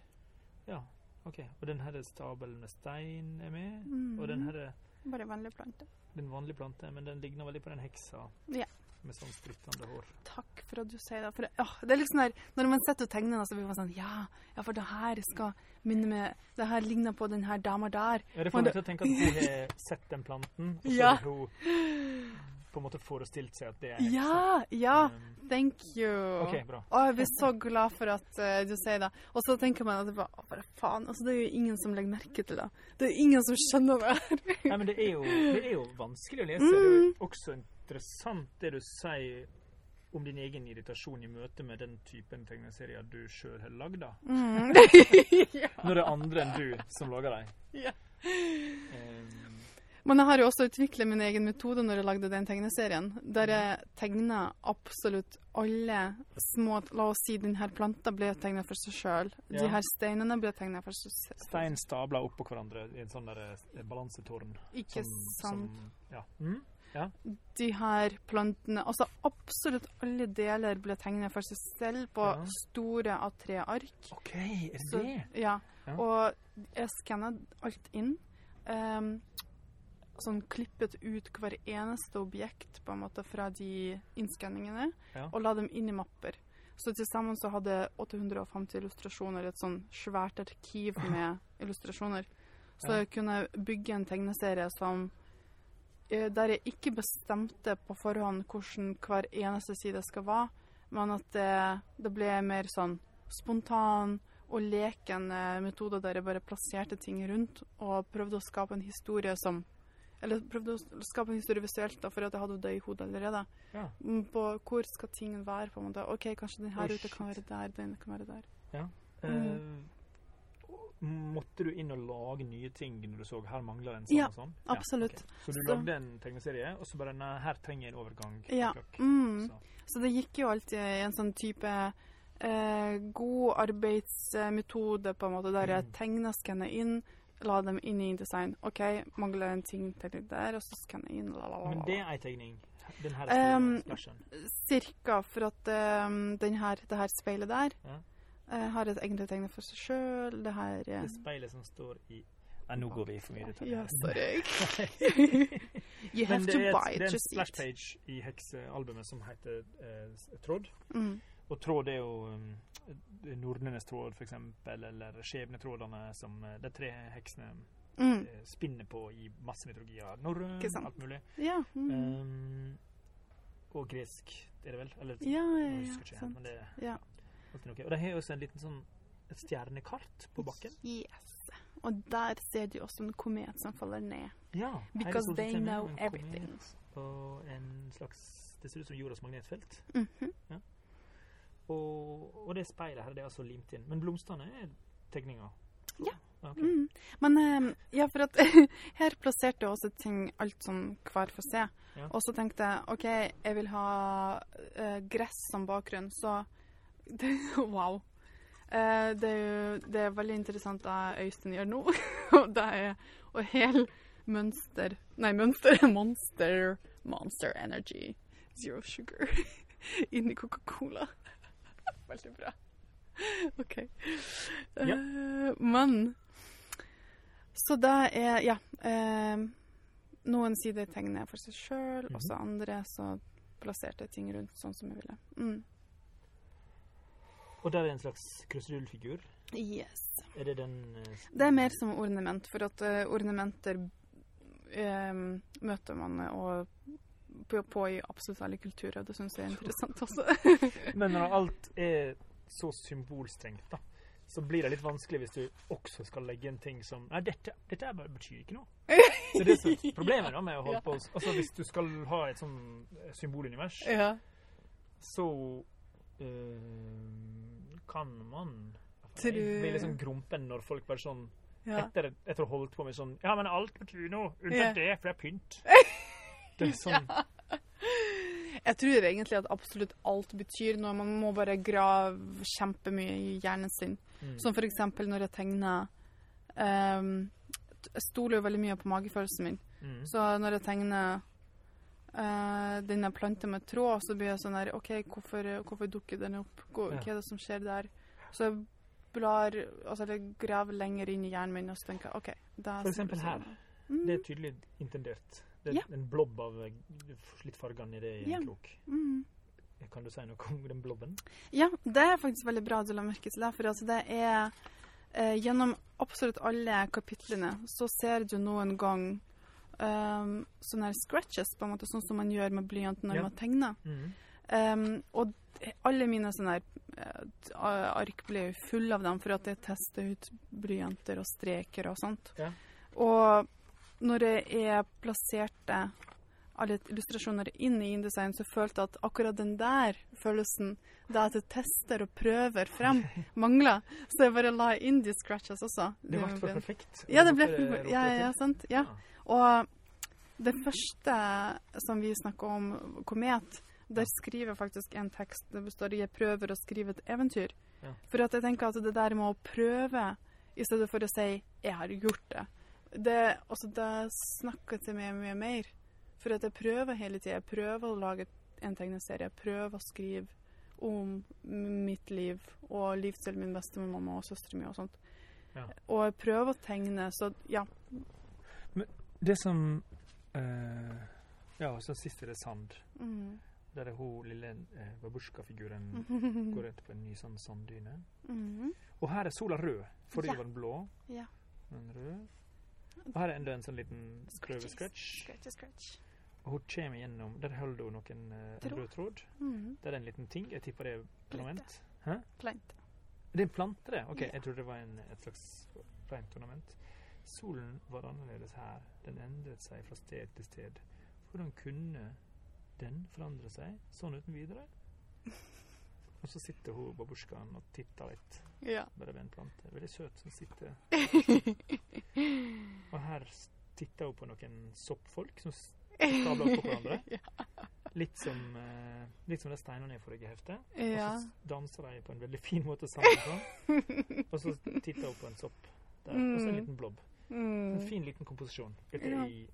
Ja, OK. Og den her stabelen med stein er med. Mm. Og den her Bare vanlig plante. den vanlige plante, men den ligner veldig på den heksa Ja. Med sånn strittende hår. Takk for at du sier det. Det, åh, det er liksom der, når man sitter og tegner, så blir man sånn Ja, ja for det her skal minne meg Det her ligner på den her dama der. Ja, det får meg til å tenke at hun har sett den planten, og så Ja. har hun på en måte forestilt seg at det er. Ja! Ja! Um, Thank you. OK, bra. Å, jeg blir så glad for at uh, du sier det. Og så tenker man at det bare, bare faen, altså, det er jo ingen som legger merke til det. Det er ingen som skjønner det. Nei, men det er, jo, det er jo vanskelig å lese. Det er jo også også interessant det du sier om din egen irritasjon i møte med den typen tegneserier du sjøl har lagd. da. Mm. ja. Når det er andre enn du som lager dem. Ja. Um, Men jeg har jo også utviklet min egen metode når jeg lagde den tegneserien, der jeg tegna absolutt alle små La oss si denne planta ble tegna for seg sjøl. Ja. De her steinene ble tegna for seg selv. stein stabla oppå hverandre i en sånn der eh, balansetårn. Ikke som- sant. som- ja. Mm? De her plantene Altså absolutt alle deler ble tegnet for seg selv på Ja. store A3-ark. OK, er det Så- det? Ja. Ja. Og jeg skanna alt inn. Um, sånn klippet ut hver eneste objekt på en måte fra de innskanningene, Ja. og la dem inn i mapper. Så til sammen så hadde jeg 850 illustrasjoner, et sånn svært arkiv med illustrasjoner. Så Ja. jeg kunne bygge en tegneserie som Der jeg ikke bestemte på forhånd hvordan hver eneste side skal være, men at det, det ble mer sånn spontan og leken eh, metode der jeg bare plasserte ting rundt og prøvde å skape en historie som Eller prøvde å skape en historie visuelt, da, for at jeg hadde det i hodet allerede. Ja. Mm, På hvor skal ting være, på en måte. OK, kanskje den her oh, ute kan være der, den kan være der. Mm. Eh, måtte du inn og lage nye ting når du så her mangler en sånn Ja, og sånn? absolutt. Okay. Så du Så- lagde en tegneserie, og så bare Nei, her trenger jeg en overgang. Ja. Mm. Så, Så det gikk jo alltid i en sånn type eh, god arbeidsmetode, på en måte, der jeg Mm. tegna, skanna inn, la dem inn i InDesign. OK, mangler en ting til der, og så skanner jeg inn, la, la, la, Men det er ei tegning. Den her Um, splashen. Cirka, for at um, den her, det her speilet der Ja. Eh, har et egentlig tegnet for seg sjøl. Det her eh, Det speilet som står i ja, nå går vi for mye i detalj. Ja, sorry. you have to buy it, det er en splashpage i heksealbumet som heter eh, Tråd. Mm. Og tråd er jo um, Nordnenes tråd, for eksempel, eller skjebnetrådene som de tre heksene Mm. uh, spinner på i masse mytologier. Norrøn, alt mulig. Ja. Mm. Um, og gresk, er det vel? Eller, ja, ja, ja, husker ikke Sant. men det Ja. Og de har også en liten sånn et stjernekart på bakken. Yes. Og der ser de også en komet som faller ned. Ja, Because they know everything. Og en slags Det ser ut som jordas magnetfelt. Mhm. Og, og det speilet her det er altså limt inn. Men blomstene er tegninger. Ja. Okay. Mm. Men eh, ja, for at her plasserte jeg også ting alt sånn hver for seg. Ja. Og så tenkte jeg OK, jeg vil ha uh, gress som bakgrunn, så Wow. Eh, det, er jo, det er veldig interessant det Øystein gjør nå. Og det er å hele mønster Nei, mønster Monster Monster Energy Zero Sugar inni Coca-Cola. Veldig bra. OK. Ja. Eh, men Så det er Ja. eh, noen sider tegner jeg for seg sjøl, mm -hmm. også andre så plasserte jeg ting rundt sånn som jeg ville. Mm. Og der er en slags krusedullfigur. Yes. Er det den eh, Det er mer som ornament, for at eh, ornamenter eh, møter man eh, og på, på i absolutt alle kulturer. Det syns jeg er interessant også. Men når alt er så symbolstrengt, da, så blir det litt vanskelig hvis du også skal legge en ting som Nei, dette, dette betyr ikke noe. Det er det er problemet da, med å holde Ja. på Altså Hvis du skal ha et sånn symbolunivers, ja. så eh, kan man Jeg blir sånn grumpen når folk bare sånn ja. etter, etter å ha holdt på med sånn Ja, men alt noe, Ja. unntatt det, for det er pynt. Det er sånn Jeg tror egentlig at absolutt alt betyr noe. Man må bare grave kjempemye i hjernen sin. mm. Som for eksempel når jeg tegner um, Jeg stoler jo veldig mye på magefølelsen min. mm. Så når jeg tegner uh, denne planta med tråd, så blir jeg sånn her OK, hvorfor, hvorfor dukker den opp? Hva, hva er det som skjer der? Så jeg blar Altså jeg graver lenger inn i hjernen min og så tenker OK. For eksempel her. Mm, Det er tydelig intendert. Det er Ja. en blobb av eh, litt farger nedi i Ja. krok. mm. Kan du si noe om den blobben? Ja, det er faktisk veldig bra du la merke til det. For altså det er eh, Gjennom absolutt alle kapitlene så ser du noen gang um, sånne scratches, på en måte, sånn som man gjør med blyant når Ja. man tegner. Mm. Um, og alle mine sånne her uh, ark ble jo fulle av dem for at jeg tester ut blyanter og streker og sånt. Ja. Og når jeg plasserte alle illustrasjoner inn i InDesign, så følte jeg at akkurat den der følelsen, det at jeg tester og prøver frem, mangla. Så jeg bare la inn de scratches også. Det ble perfekt. Ja, det ble rote ja, ja, sant. Ja. Og det første som vi snakker om, Komet, der skriver jeg faktisk en tekst. Det består i 'Jeg prøver å skrive et eventyr'. Ja. For at jeg tenker at det der med å prøve, i stedet for å si 'jeg har gjort det', det, altså det snakker til meg mye mer. For at jeg prøver hele tida. Jeg prøver å lage en tegneserie. Jeg prøver å skrive om mitt liv og livet til min bestemamma og søstera mi og sånt. Ja. Og jeg prøver å tegne, så ja. Det som eh, Ja, og så sist er det sand. Mm. Der er hun lille uh, babusjka-figuren går ut på en ny sånn sanddyne. Mhm. Og her er sola rød. Forrige Ja. var den blå. Ja. Den rød. Og her er enda en sånn liten prøvescratch. Scratch, scratch. Og hun kommer gjennom Der holder hun noen eh, rød tråd. Mhm. Der er en liten ting. Jeg tipper det er. Hæ? Plante. Det er en plante, det? OK, Ja. jeg trodde det var en, et slags rent ornament. Solen var annerledes her. Den endret seg fra sted til sted. Hvordan kunne den forandre seg sånn uten videre? Og så sitter hun babusjkaen og titter litt. Ja. Bare ved en plante. Veldig søt som sitter Og her titter hun på noen soppfolk som stabler opp på hverandre. Litt som, eh, litt som de steinene i forrige hefte. ja. Og så danser de på en veldig fin måte sammen. Sånn. Og så titter hun på en sopp der. Og så en Mm. liten blobb. En Mm. fin liten komposisjon. ute Ja. i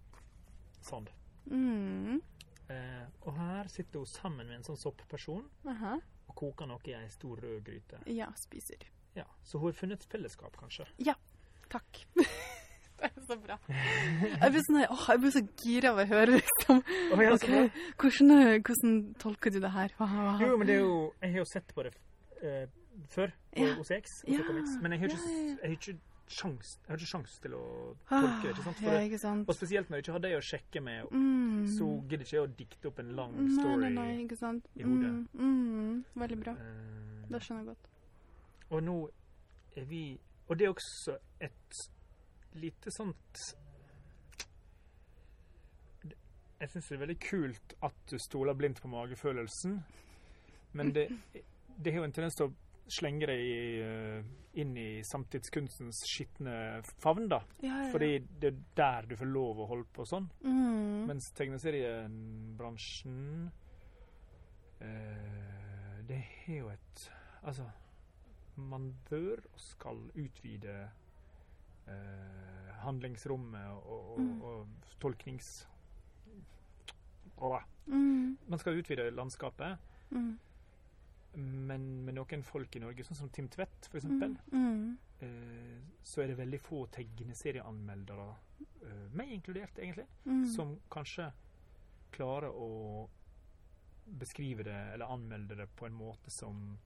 sand. Mm. Eh, og her sitter hun sammen med en sånn soppperson Aha. og koker noe i ei stor rød gryte. Ja, spiser. Ja, Så hun har funnet et fellesskap, kanskje. Ja. Takk. det er så bra. Jeg blir, sånn, åh, jeg blir så gira av å høre, liksom. Å, ja, så hvordan, hvordan tolker du det her? Jo, men det er jo Jeg har jo sett på det uh, før på Ja. OCX, Ja. Men jeg har ikke, jeg har ikke sjans Jeg har ikke sjans til å Ah, tolke det. ikke sant? Ja, ikke sant. og spesielt når jeg ikke har det å sjekke med, Mm. så gidder ikke jeg å dikte opp en lang story. nei, nei, ikke sant. i hodet. Mm, mm, veldig bra. Uh, Det skjønner jeg godt. og nå er vi Og det er også et lite sånt Jeg syns det er veldig kult at du stoler blindt på magefølelsen, men det, det har jo en tendens til å slenge deg i, eh, inn i samtidskunstens skitne favn, da. Ja, ja. Fordi det er der du får lov å holde på sånn. mm. Mens tegneseriebransjen eh, Det har jo et Altså, man bør og skal utvide eh, handlingsrommet og, og, Mm. og tolknings... Mm. man skal utvide landskapet, Mm. Men med noen folk i Norge, sånn som Tim Tvedt f.eks., Mm. Mm. eh, så er det veldig få tegneserieanmeldere, eh, meg inkludert egentlig, Mm. som kanskje klarer å beskrive det eller anmelde det på en måte som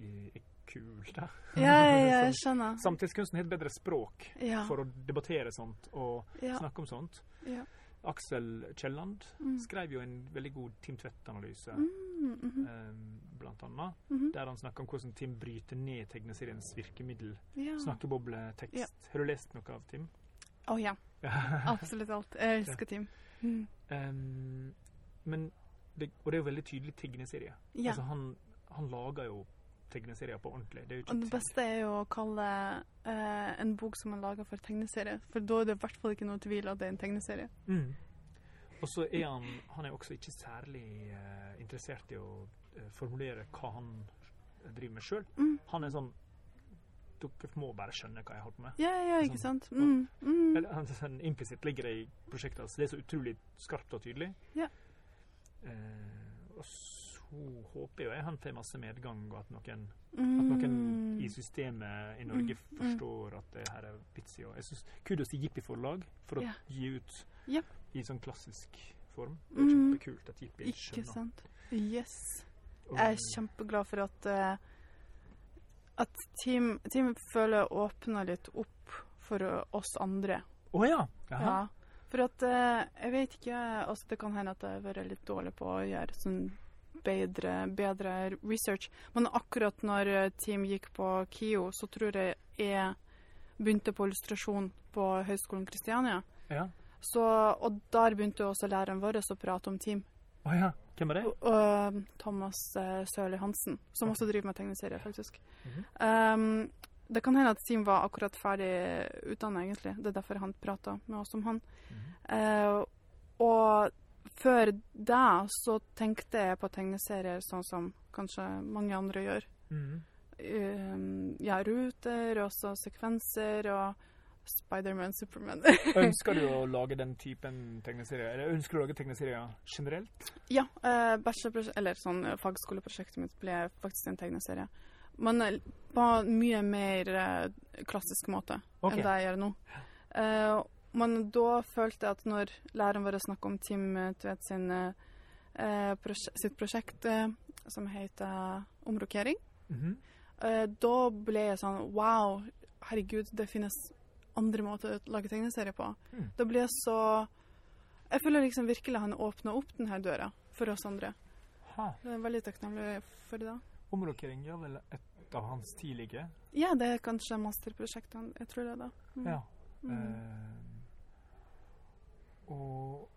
er kul. Da. Ja, ja, ja, jeg skjønner. Samtidskunsten har et bedre språk Ja. for å debattere sånt og ja. snakke om sånt. ja. Aksel Kielland Mm. skrev jo en veldig god Tim Tvedt-analyse, Mm, mhm, eh, blant annet, mhm. der han snakker om hvordan Tim bryter ned tegneseriens virkemiddel. Ja. Snakkebobletekst. Ja. Har du lest noe av Tim? Å ja. Absolutt alt. Jeg elsker Tim. Mm. Um, men det, og det er jo veldig tydelig tegneserie. Ja. Altså han, han lager jo tegneserier på ordentlig. Det Og det beste er jo å kalle eh, en bok som er laga for tegneserie, for da er det i hvert fall ikke noe tvil at det er en tegneserie. Mm. Og så er han Han er også ikke særlig uh, interessert i å uh, formulere hva han driver med sjøl. Mm. Han er sånn Dere må bare skjønne hva jeg holder på med. Ja, ja, ikke Sånn. sant? Mm. Mm. Eller, han- sånn Implisitt ligger det i prosjektet hans. Det er så utrolig skarpt og tydelig. Ja. Uh, og så håper jo jeg han får masse medgang, og at noen Mm. At noen i systemet i Norge Mm, mm. forstår at det her er vits i. Jeg synes Kudos til Jippi forlag for å Ja. gi ut Ja. I sånn klassisk form. Det er Mm. kjempekult at Jippi Ikke sant? Yes. Jeg er kjempeglad for at uh, at Team, team føler åpna litt opp for oss andre Å ja. Jaha. Ja. For at uh, jeg vet ikke altså Det kan hende at jeg har vært litt dårlig på å gjøre sånn bedre, bedre research. Men akkurat når eh, Team gikk på KIO, så tror jeg jeg begynte på illustrasjon på Høgskolen Kristiania. Ja. Så, og der begynte jo også læreren vår å prate om Team. Oh, ja. Hvem er det? Og, Thomas uh, Sørli Hansen, som også driver med tegneserier, faktisk. Mhm. um, det kan hende at Team var akkurat ferdig utdannet, egentlig. Det er derfor han prata med oss om han. Mm -hmm. uh, og før det så tenkte jeg på tegneserier sånn som kanskje mange andre gjør. Mhm. Um, ja, ruter, og så sekvenser og Spiderman, Superman. Ønsker du å lage den typen tegneserier? Eller ønsker du å lage tegneserier generelt? ja, eh, eller sånn eh, fagskoleprosjektet mitt ble faktisk en tegneserie. Men eh, på mye mer klassisk måte okay. enn det jeg gjør nå. Eh, men da følte jeg at når læreren vår snakket om Tim Tvedt eh, sitt prosjekt som heter Omrokering, Mhm. eh, da ble jeg sånn Wow, herregud, det finnes andre måter å lage tegneserier på. Mm. Da blir jeg så Jeg føler liksom virkelig han åpna opp denne døra for oss andre. Ha. Jeg er veldig takknemlig for det. da. Omrokering er vel et av hans tidlige? Ja, det er kanskje masterprosjektet. han- Jeg tror det da. Mm. Ja. Eh, og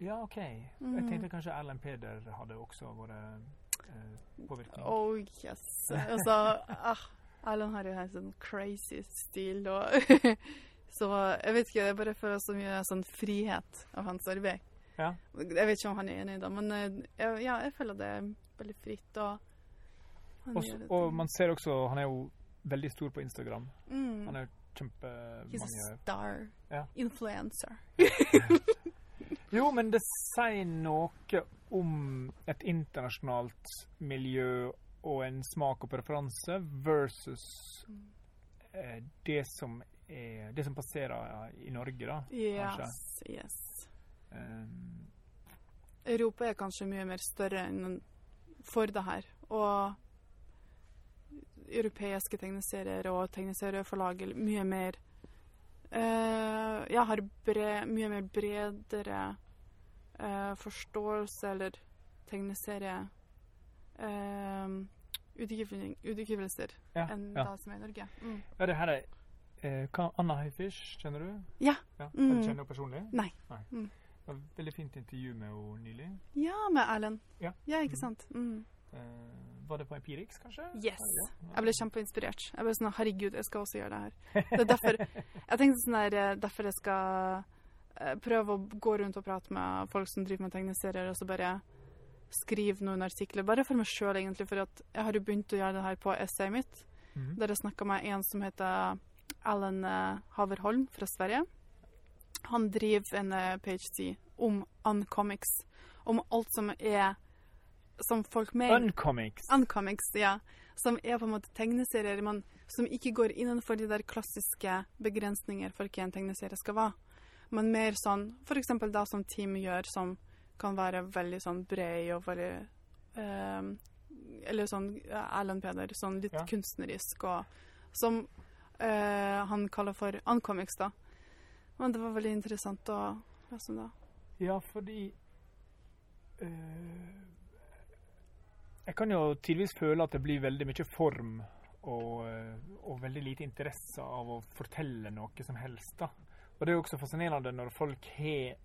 Ja, OK. Jeg Mm. tenkte kanskje Erlend Peder hadde også vært eh, påvirkning. Oh yes. Altså, ah, Erlend har jo en sånn crazy stil og Så jeg vet ikke, jeg bare føler så mye sånn frihet av hans arbeid. Ja. Jeg vet ikke om han er enig i det, men eh, jeg, ja, jeg føler det er veldig fritt. Og, han Og, man ser også Han er jo veldig stor på Instagram. mm. Han er He's kjempemange a star. Ja. Influencer. Jo, men det sier noe om et internasjonalt miljø og en smak og preferanse versus eh, det som er Det som passerer i Norge, da. Yes, yes. Um, Europa er kanskje mye mer større enn for det her. Og europeiske tegneserier og tegneserieforlag er mye mer eh, Jeg har bre, mye mer bredere eh, forståelse eller tegneserie Utgivelser ja, enn ja. det som er i Norge. Mm. ja, det her er eh, Anna Heifisch, kjenner du? Ja. ja. Mm. Du kjenner henne personlig? Nei. Det var et veldig fint intervju med henne nylig. Ja, med Erlend. Ja. ikke Mm. sant? Mm. Eh, var det på Empirix, kanskje? Yes. Ja. Jeg ble kjempeinspirert. Jeg ble sånn Herregud, jeg skal også gjøre det her. Det er derfor Jeg tenkte sånn der eh, Derfor jeg skal eh, prøve å gå rundt og prate med folk som driver med tegneserier, og så bare skrive noen artikler. Bare for meg sjøl, egentlig. For jeg har jo begynt å gjøre det her på essayet mitt. Mhm. Der jeg snakka med en som heter Alan eh, Haverholm fra Sverige. Han driver en eh, PhD om uncomics. Om alt som er Som folk med Uncomics. Uncomics, ja. Som er på en måte tegneserier, men som ikke går innenfor de der klassiske begrensninger for hva en tegneserie skal være. Men mer sånn f.eks. det som Team gjør, som kan være veldig sånn bred og veldig eh, Eller sånn Erlend Peder, sånn litt Ja. kunstnerisk og Som eh, han kaller for uncomics, da. Men det var veldig interessant å lese om det. Ja, fordi eh, Jeg kan jo tidvis føle at det blir veldig mye form og, eh, og veldig lite interesse av å fortelle noe som helst. da. Og det er jo også fascinerende når folk har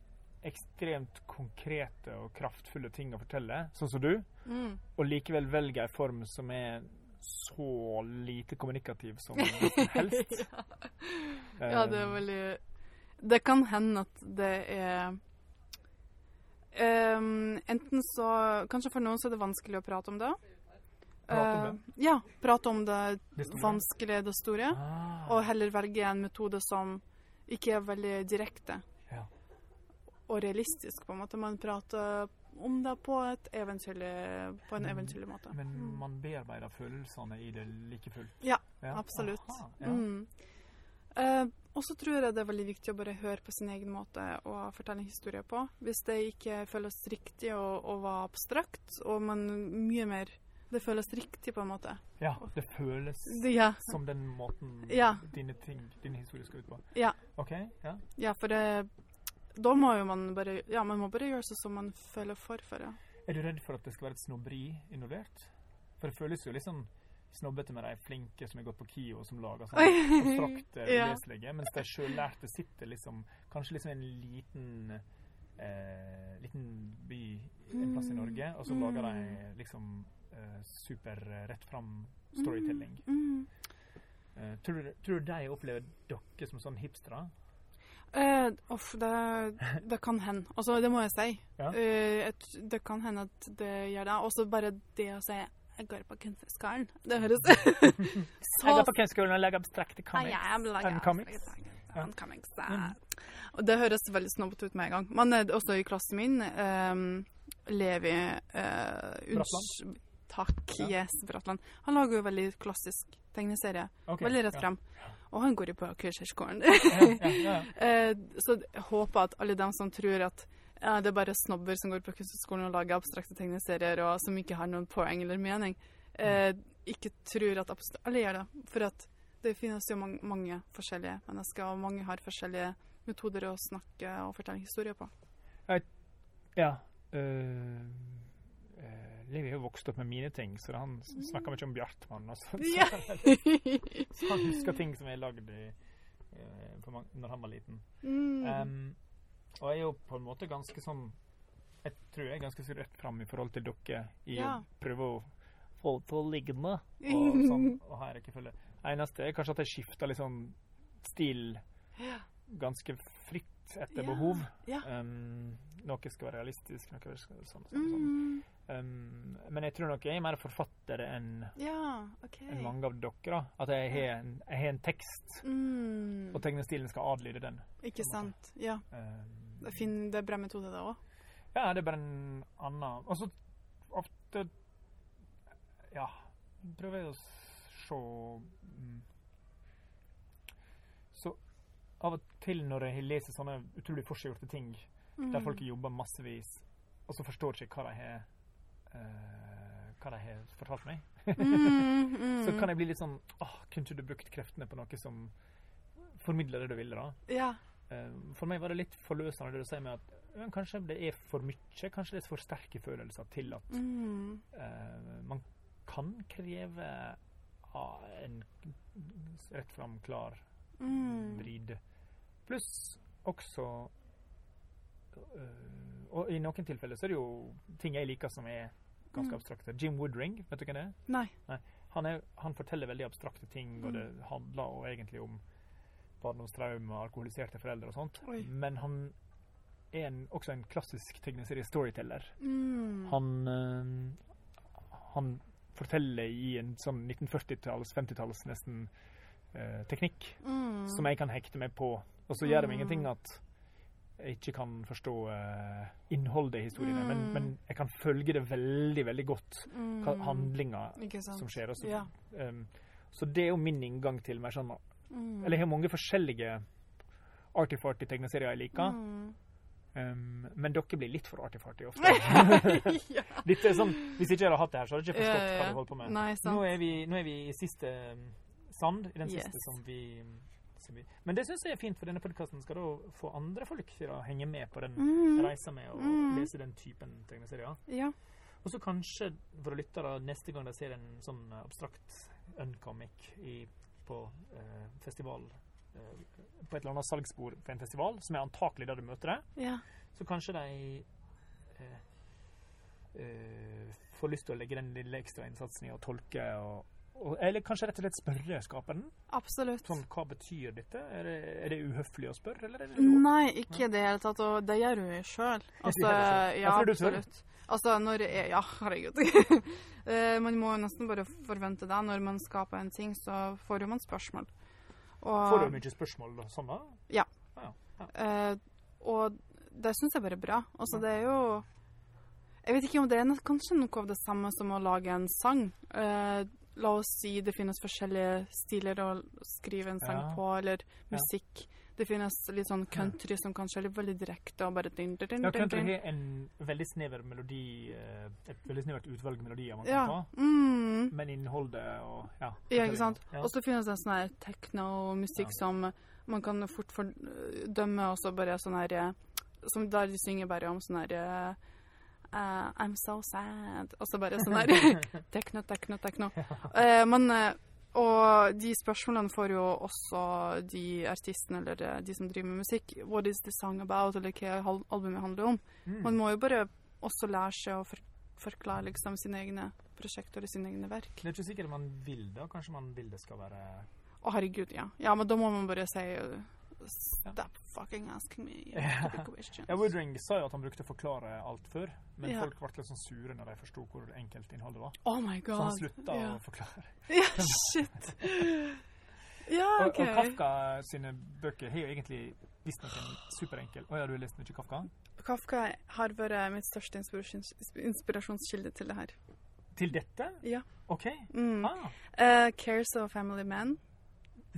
ekstremt konkrete og kraftfulle ting å fortelle, sånn som du, Mm. og likevel velger en form som er så lite kommunikativ som helst. Ja, det er Eh, veldig Det kan hende at det er um, Enten så Kanskje for noen så er det vanskelig å prate om det. Prate om Eh, ja. Prate om det Det vanskelige, det store. Ah, Og heller velge en metode som ikke er veldig direkte Ja. Og realistisk, på en måte. Man prater om det på, et på en eventyrlig måte. Men Mm. man bearbeider følelsene i det like fullt? Ja, Ja, Absolutt. aha, ja. Mm. Eh, og så tror jeg det er veldig viktig å bare høre på sin egen måte å fortelle en historie på. Hvis det ikke føles riktig og, og var abstrakt, og man mye mer Det føles riktig, på en måte. Ja, det føles Det, ja. som den måten dine ting, din historie skal ut på. Ja. OK? Ja. ja, for det Da må jo man bare Ja, man må bare gjøre sånn som man føler for for ja. Er du redd for at det skal være et snobberi involvert? For det føles jo litt sånn snobbete med de flinke som har gått på KIO, som lager sånn abstrakte Ja. uleselige, mens de sjøllærte sitter liksom kanskje liksom i en liten eh, liten by en plass i Norge, og så Mm. lager de liksom eh, super eh, rett fram storytelling. Mm. Eh, tror, du, tror du de opplever dere som sånn hipstere? Eh, off, det, det kan hende. Altså, det må jeg si. Ja. Uh, et, det kan hende at det gjør det. Også bare det å si jeg går på kunstnerskolen. Det høres så Jeg går på kunstskolen og lager abstrakte Ah, comics. ja, jeg lager and comics. Ja. and comics. Mm. Det høres veldig snobbete ut med en gang. Men eh, også i klassen min, um, Levi uh, Takk. Ja. Yes, Bratland. Han lager jo veldig klassisk tegneserie. Okay. Veldig rett ja. Og han går jo på Kunstnerskolen. Ja, ja, ja. Eh, så jeg håper at alle dem som tror at ja, det er bare snobber som går på kunstskolen og lager abstrakte tegneserier og som ikke har noen poeng eller mening, eh, ikke tror at alle gjør det. For at det finnes jo mange, mange forskjellige mennesker, og mange har forskjellige metoder å snakke og fortelle historier på. Ja. øh, øh, Levi har jo vokst opp med mine ting, så han snakker mye om Bjartmann. Og så, Ja. så han husker ting som er lagd i, uh, når han var liten. mm. Um, og jeg er jo på en måte ganske sånn Jeg tror jeg er ganske så rett fram i forhold til dere i Ja. å prøve å få det til å ligne og sånn, og rekkefølge. Eneste er kanskje at jeg skifter litt sånn stil ganske fritt etter Ja, behov. ja. Um, noe skal være realistisk, noe skal være sånn, sånn, sånn. Um, men jeg tror nok jeg er mer forfatter enn ja, okay. en mange av dere. da. At jeg har en, jeg har en tekst, Mm. og tegnestilen skal adlyde den. Ikke sant. Ja. Um, Det er, fin, det er bra metode, det òg. ja, det er bare en annen Og så ofte Ja, prøver jeg å se mm, Så av og til når jeg leser sånne utrolig forseggjorte ting, Mm. der folk jobber massevis, og så forstår ikke hva de har uh, hva de har fortalt meg, mm, mm. så kan jeg bli litt sånn åh, Kunne ikke du brukt kreftene på noe som formidler det du ville, da? Ja. Uh, For meg var det litt forløsende det du sier med at men kanskje det er for mye, kanskje det er for sterke følelser til at Mm. uh, man kan kreve uh, en rett fram klar Mm. vrid. Pluss også Og i noen tilfeller så er det jo ting jeg liker som er ganske Mm. abstrakte. Jim Woodring, vet du hvem det er? Nei. Han, er, han forteller veldig abstrakte ting, og Mm. det handler og egentlig om barndomstraume, alkoholiserte foreldre og sånt. Oi. Men han er en, også en klassisk tegneserie-storyteller. Mm. Han, øh, han forteller i en sånn 1940-talls, 50-talls nesten øh, teknikk Mm. som jeg kan hekte meg på. Og så gjør det meg Mm. ingenting at jeg ikke kan forstå eh, innholdet i historiene, men, Mm. men jeg kan følge det veldig, veldig godt. Mm. Hva, handlinga som skjer. Og så, Ja. um, så det er jo min inngang til mer sånn Mm. Eller jeg har mange forskjellige artifarty tegneserier jeg liker, Mm. um, men dere blir litt for artig-fartig ofte. ja. Dette er sånn, Hvis ikke jeg hadde hatt det her, så hadde jeg ikke forstått Ja, ja, hva du holder på med. Nei. Nå er, vi, nå er vi i siste um, sand, i den Yes. siste som vi, som mye. Men det syns jeg er fint, for denne podkasten skal da få andre folk til å henge med på den Mm. reisa med å Mm. lese den typen tegneserier. Ja. Og så kanskje for lyttere neste gang de ser en sånn eh, abstrakt uncomic i, på eh, festival eh, På et eller annet salgsbord på en festival, som er antakelig der du møter det, ja. så kanskje de eh, eh, får lyst til å legge den lille ekstra innsatsen i å tolke og Eller kanskje rett og slett spørre skaperen. Absolutt. Sånn, hva betyr dette? Er det, er det uhøflig å spørre, eller er det lov? Nei, ikke i det hele tatt. Og det gjør hun jo sjøl. Altså, ja, absolutt. Altså, når jeg, Ja, herregud. Eh, man må jo nesten bare forvente det. Når man skaper en ting, så får jo man spørsmål. Og, Får du mye spørsmål og sånn, da? Ja. ja, ja. Uh, og det syns jeg bare er bra. Altså, det er jo Jeg vet ikke om det er kanskje noe av det samme som å lage en sang. Eh, la oss si det finnes forskjellige stiler å skrive en sang Ja. på, eller Ja. musikk. Det finnes litt sånn country som kanskje er veldig direkte og bare din, din, din, Ja, country har en veldig snever melodi, eh, et veldig snevert utvalg melodier man kan Ja. ta. Mm. Men innholdet og ja. Ja, ikke sant? Ja. Og så finnes det sånn her techno-musikk Ja. som man kan fort fordømme, og så bare sånn her eh, Som der de synger bare om sånn her eh, I'm so sad. Og så bare sånn her Tekno, tekno, tekno. Uh, men uh, Og de spørsmålene får jo også de artistene eller de som driver med musikk. What is the song about? Eller hva albumet handler om. Mm. Man må jo bare også lære seg å for forklare liksom sine egne prosjekter og sine egne verk. Det er ikke sikkert man vil det. Kanskje man vil det skal være Å, herregud, ja. Ja, men da må man bare si uh, Stop fucking asking me questions. Ja, Woodring sa jo at han brukte å forklare alt før, men yeah. folk ble litt sånn sure når de forsto hvor enkelt innholdet var. Oh my Så han god. slutta yeah. å forklare. ja, shit. Ja, Og, OK. og Kafka sine bøker har jo egentlig visstnok en superenkel Å ja, du har lest mye Kafka? Kafka har vært mitt største inspirasjons inspirasjonskilde til det her. Til dette? Ja. OK. Mm. Ah, Uh, Cares of a Family Man.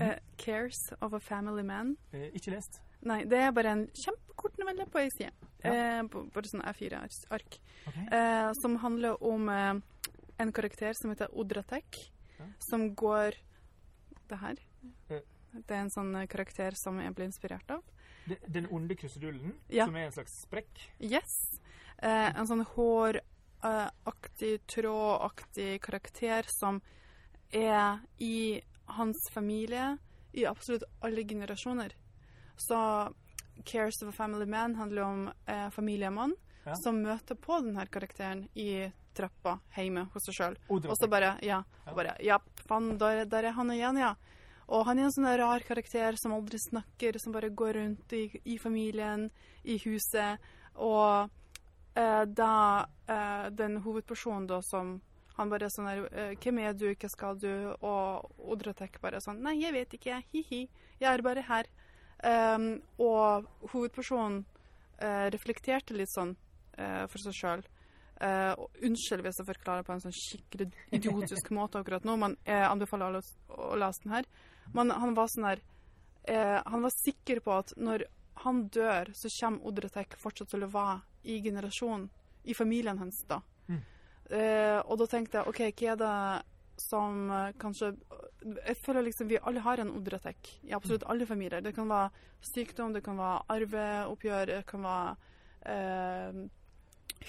Eh, Cares of a Family Man. eh, ikke lest. Nei, det er bare en kjempekort novelle på ei side. Ja. Eh, bare sånn A4-ark. Okay. eh, som handler om eh, en karakter som heter Odratek, Ja. som går Det her. Eh. Det er en sånn eh, karakter som jeg ble inspirert av. Det- Den onde krusedullen, Ja. som er en slags sprekk. Yes. En sånn håraktig, trådaktig karakter som er i hans familie i absolutt alle generasjoner. Så Cares of a Family Man handler om eh, familiemann Ja. som møter på denne karakteren i trappa hjemme hos seg sjøl. Odra Og så bare Ja. Ja. Bare, ja, faen, der, der er han igjen, ja. Og han er en sånn rar karakter som aldri snakker, som bare går rundt i, i familien, i huset. Og eh, da eh, den hovedpersonen da som Han bare sånn der eh, 'Hvem er du? Hva skal du?' Og Odratek bare sånn 'Nei, jeg vet ikke. Hi-hi. Jeg er bare her.' Um, og hovedpersonen uh, reflekterte litt sånn uh, for seg sjøl. Uh, unnskyld hvis jeg forklarer på en sånn skikkelig idiotisk måte akkurat nå, men jeg anbefaler alle å, lese den her. Men han var sånn her Han var sikker på at når han dør, så kommer Odretek fortsatt til å være i generasjonen, i familien hans, da. Mm. Eh, og da tenkte jeg OK, hva er det som eh, kanskje Jeg føler liksom vi alle har en Odretek i absolutt alle familier. Det kan være sykdom, det kan være arveoppgjør, det kan være eh,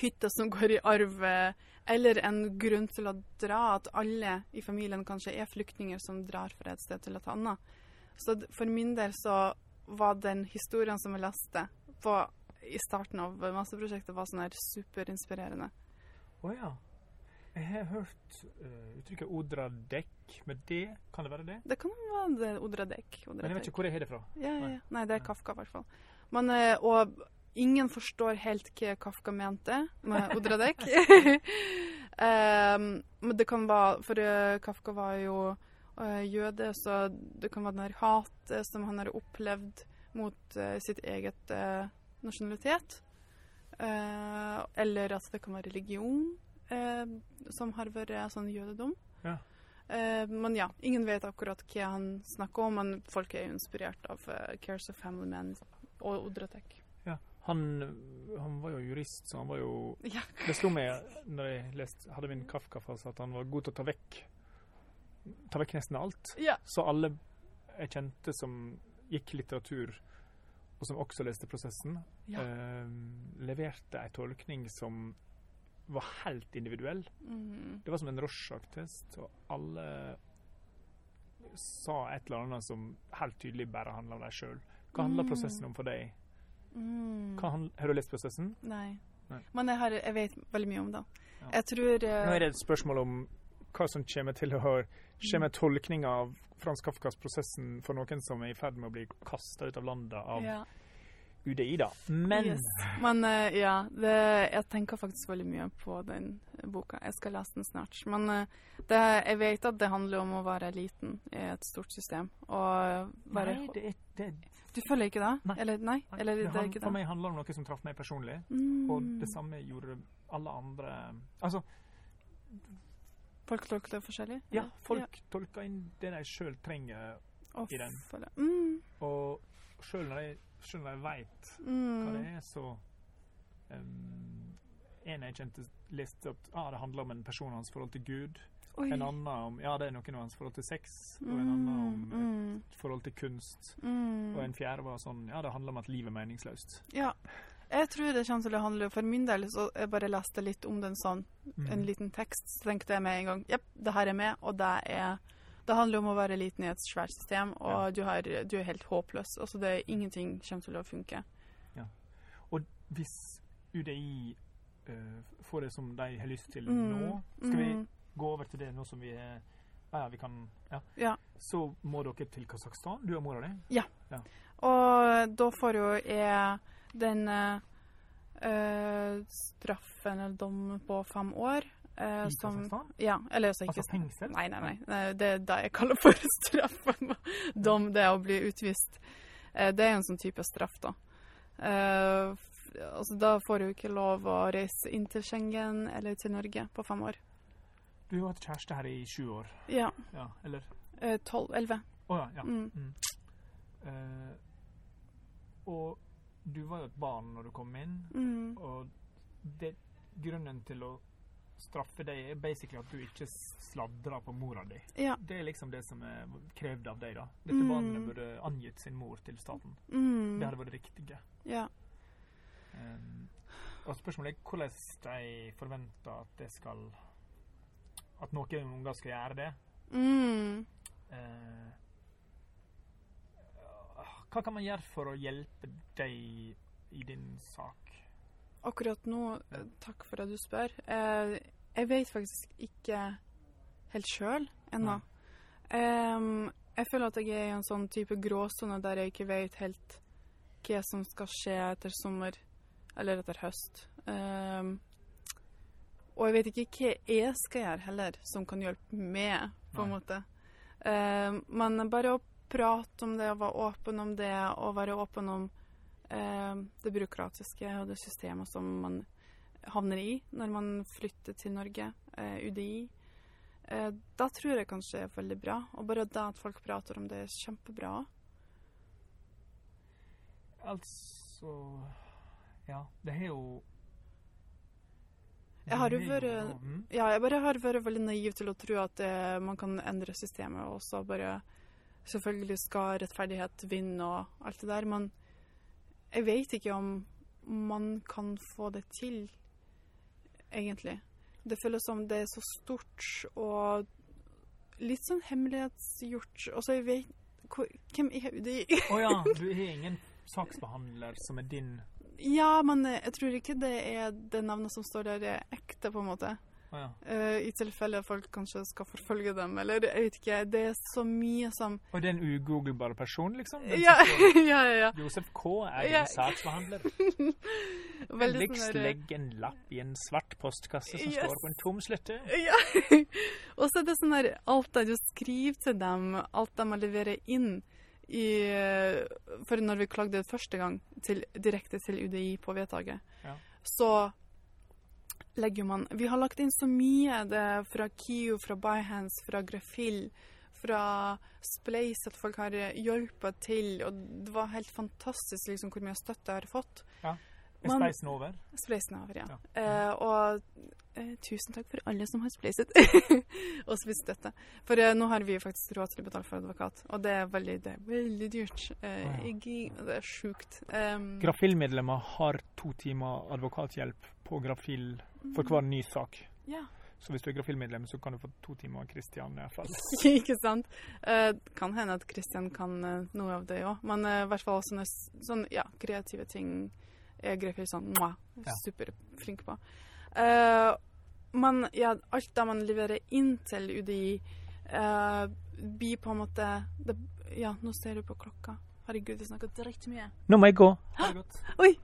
hytte som går i arv, eller en grunn til å dra, at alle i familien kanskje er flyktninger som drar fra et sted til et annet. Så for min del så var den historien som jeg leste på, i starten av masseprosjektet, var sånn her superinspirerende. Å ja. Jeg har hørt uh, uttrykket odradekk med det. Kan det være det? Det kan være det Odradek. Men jeg vet ikke hvor jeg har det fra. Ja, ja, ja. Nei, det er Kafka i hvert fall. Men, uh, og ingen forstår helt hva Kafka mente med Odradek. um, men det kan være For uh, Kafka var jo jøde, så det kan være den her hatet som han har opplevd mot sitt eget nasjonalitet. Eller at det kan være religion som har vært sånn jødedom. Ja. Eh, men ja, ingen vet akkurat hva han snakker om, men folk er inspirert av eh, Cares of Family Men og Odratek. Han, han var jo jurist, så han var jo Ja. Det slo meg når jeg leste, hadde min Kafka-fase, at han var god til å ta vekk Ta vekk nesten alt. ja. Så alle jeg kjente som gikk litteratur, og som også leste prosessen, Ja. eh, leverte ei tolkning som var helt individuell. Mm. Det var som en Rorschach-test, og alle sa et eller annet som helt tydelig bare handla om deg sjøl. Hva handler Mm. prosessen om for deg? Mm. Har du lest prosessen? Nei. Nei. Men jeg, har, jeg vet veldig mye om det. Ja. Jeg tror uh, Nå er det et spørsmål om hva som kommer til å skje med tolkninga av Frans Kafkas 'Prosessen' for noen som er i ferd med å bli kasta ut av landet av ja. UDI, da. Men Yes. Men uh, ja, det, jeg tenker faktisk veldig mye på den boka. Jeg skal lese den snart. Men uh, det, jeg vet at det handler om å være liten i et stort system. Og være Nei, det er, det, Du føler ikke det? Nei. Eller nei? nei, Eller det det er han- For meg handler det om noe som traff meg personlig, Mm. og det samme gjorde alle andre Altså, Folk tolker det forskjellig? ja, folk tolker inn det de sjøl trenger Off, i den. Mm. Og Sjøl når jeg, selv når jeg veit hva Mm. det er, så um, En jeg kjente, leste at ah, det handler om en person og hans forhold til Gud. Oi. En annen om ja, det er noen av hans forhold til sex. Og en annen om mm, et forhold til kunst. mm. Og en fjerde var sånn ja, det handler om at livet er meningsløst. Ja. Jeg tror det kommer til å handle For min del så jeg bare leste litt om den sånn, Mm. en liten tekst, så tenkte jeg med en gang Jepp, det her er med, og det er Det handler om å være liten i et svært system, og Ja. du, har, du er helt håpløs. Altså det er ingenting kommer til å funke. Og hvis UDI uh, får det som de har lyst til Mm, nå, skal vi mm. gå over til det nå som vi er ja, ja, vi kan, ja. Ja. Så må dere til Kasakhstan, du og mora di? Og da får jo jeg den eh, straffen eller dommen på fem år. Eh, som, ja, eller altså ikke Altså fengsel? Nei, nei, nei. Eh, Det er det jeg kaller for straffen. Dom, det er å bli utvist. Eh, Det er en sånn type straff, da. Eh, altså, da får du ikke lov å reise inn til Schengen eller til Norge på fem år. Du har hatt kjæreste her i sju år, Ja. ja, eller? eh, Tolv? Elleve. Å ja. ja. Mm. Mm. Eh, og du var jo et barn når du kom inn, Mm. og det, grunnen til å straffe deg er basically at du ikke sladrer på mora di. Ja. Det er liksom det som er krevd av deg, da. Dette Mm. barnet burde angitt sin mor til staten. Mm. Det hadde vært det riktige. Ja. Um, og spørsmålet er hvordan de forventer at det skal At noen unger skal gjøre det. Mm. Uh, hva kan man gjøre for å hjelpe deg i din sak? Akkurat nå, eh, takk for at du spør. Eh, jeg vet faktisk ikke helt sjøl ennå. Um, jeg føler at jeg er i en sånn type gråsone der jeg ikke vet helt hva som skal skje etter sommer, eller etter høst. Um, og jeg vet ikke hva jeg skal gjøre heller, som kan hjelpe meg, på en Nei. måte. Um, men bare å prate om det, og være åpen om det, og være åpen om det byråkratiske og det systemet som man havner i når man flytter til Norge, eh, UDI. Eh, da tror jeg kanskje er veldig bra. Og bare det at folk prater om det, er kjempebra. Altså Ja, det har jo Jeg har jo vært- Ja, jeg bare har vært veldig naiv til å tro at eh, man kan endre systemet, og så bare Selvfølgelig skal rettferdighet vinne og alt det der, men jeg vet ikke om man kan få det til, egentlig. Det føles som det er så stort og litt sånn hemmelighetsgjort. Og så jeg vet hvor, Hvem er UDI? Å ja, du har ingen saksbehandler som er din ja, men eh, jeg tror ikke det er det navnet som står der, er ekte, på en måte. Ja. Eh, I tilfelle folk kanskje skal forfølge dem, eller jeg vet ikke. Det er så mye som Og det er en ugooglebar person, liksom? Ja, ja, ja. ja. Josef K. er Ja. en saksbehandler. Vennligst sånn legg en lapp i en svart postkasse som Yes. står på en tom slette. Ja. Og så er det sånn der Alt det du skriver til dem, alt de må levere inn i For når vi klagde første gang til, direkte til UDI på vedtaket, Ja. så legger man Vi har lagt inn så mye det fra KIO, fra Byhands, fra Grafill, fra Splace, at folk har hjulpet til. Og det var helt fantastisk liksom, hvor mye støtte jeg har fått. Er speisen over? Spleisen er over, ja. Ja. Eh, og eh, tusen takk for alle som har spleiset og spist dette. For eh, nå har vi faktisk råd til å betale for advokat, og det er veldig, det er veldig dyrt. Å, ja. det er sjukt. Grafil-medlemmer har to timer advokathjelp på Grafil for hver ny sak. ja, Så hvis du er Grafil-medlem, så kan du få to timer av Kristian ikke sant? Eh, kan hende at Kristian kan eh, noe av det òg, men eh, i hvert fall sånne, s- sånn, ja, kreative ting er Grefil sånn mwah, Ja. superflink på. Uh, men ja, alt det man leverer inn til UDI, uh, blir på en måte det, Ja, nå ser du på klokka. Herregud, vi snakker mye Nå må jeg gå. Ha det godt. Oi!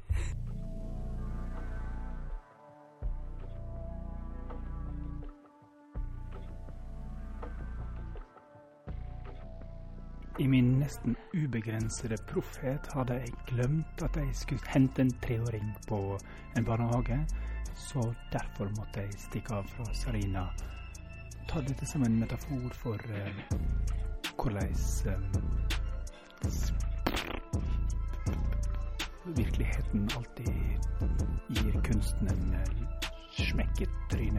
I min nesten ubegrensede proffhet hadde jeg glemt at jeg skulle hente en treåring på en barnehage, så derfor måtte jeg stikke av fra Sarina. Ta dette som en metafor for eh, hvordan eh, virkeligheten alltid gir kunsten en smekket smekk i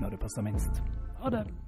når det passer minst. Ha det.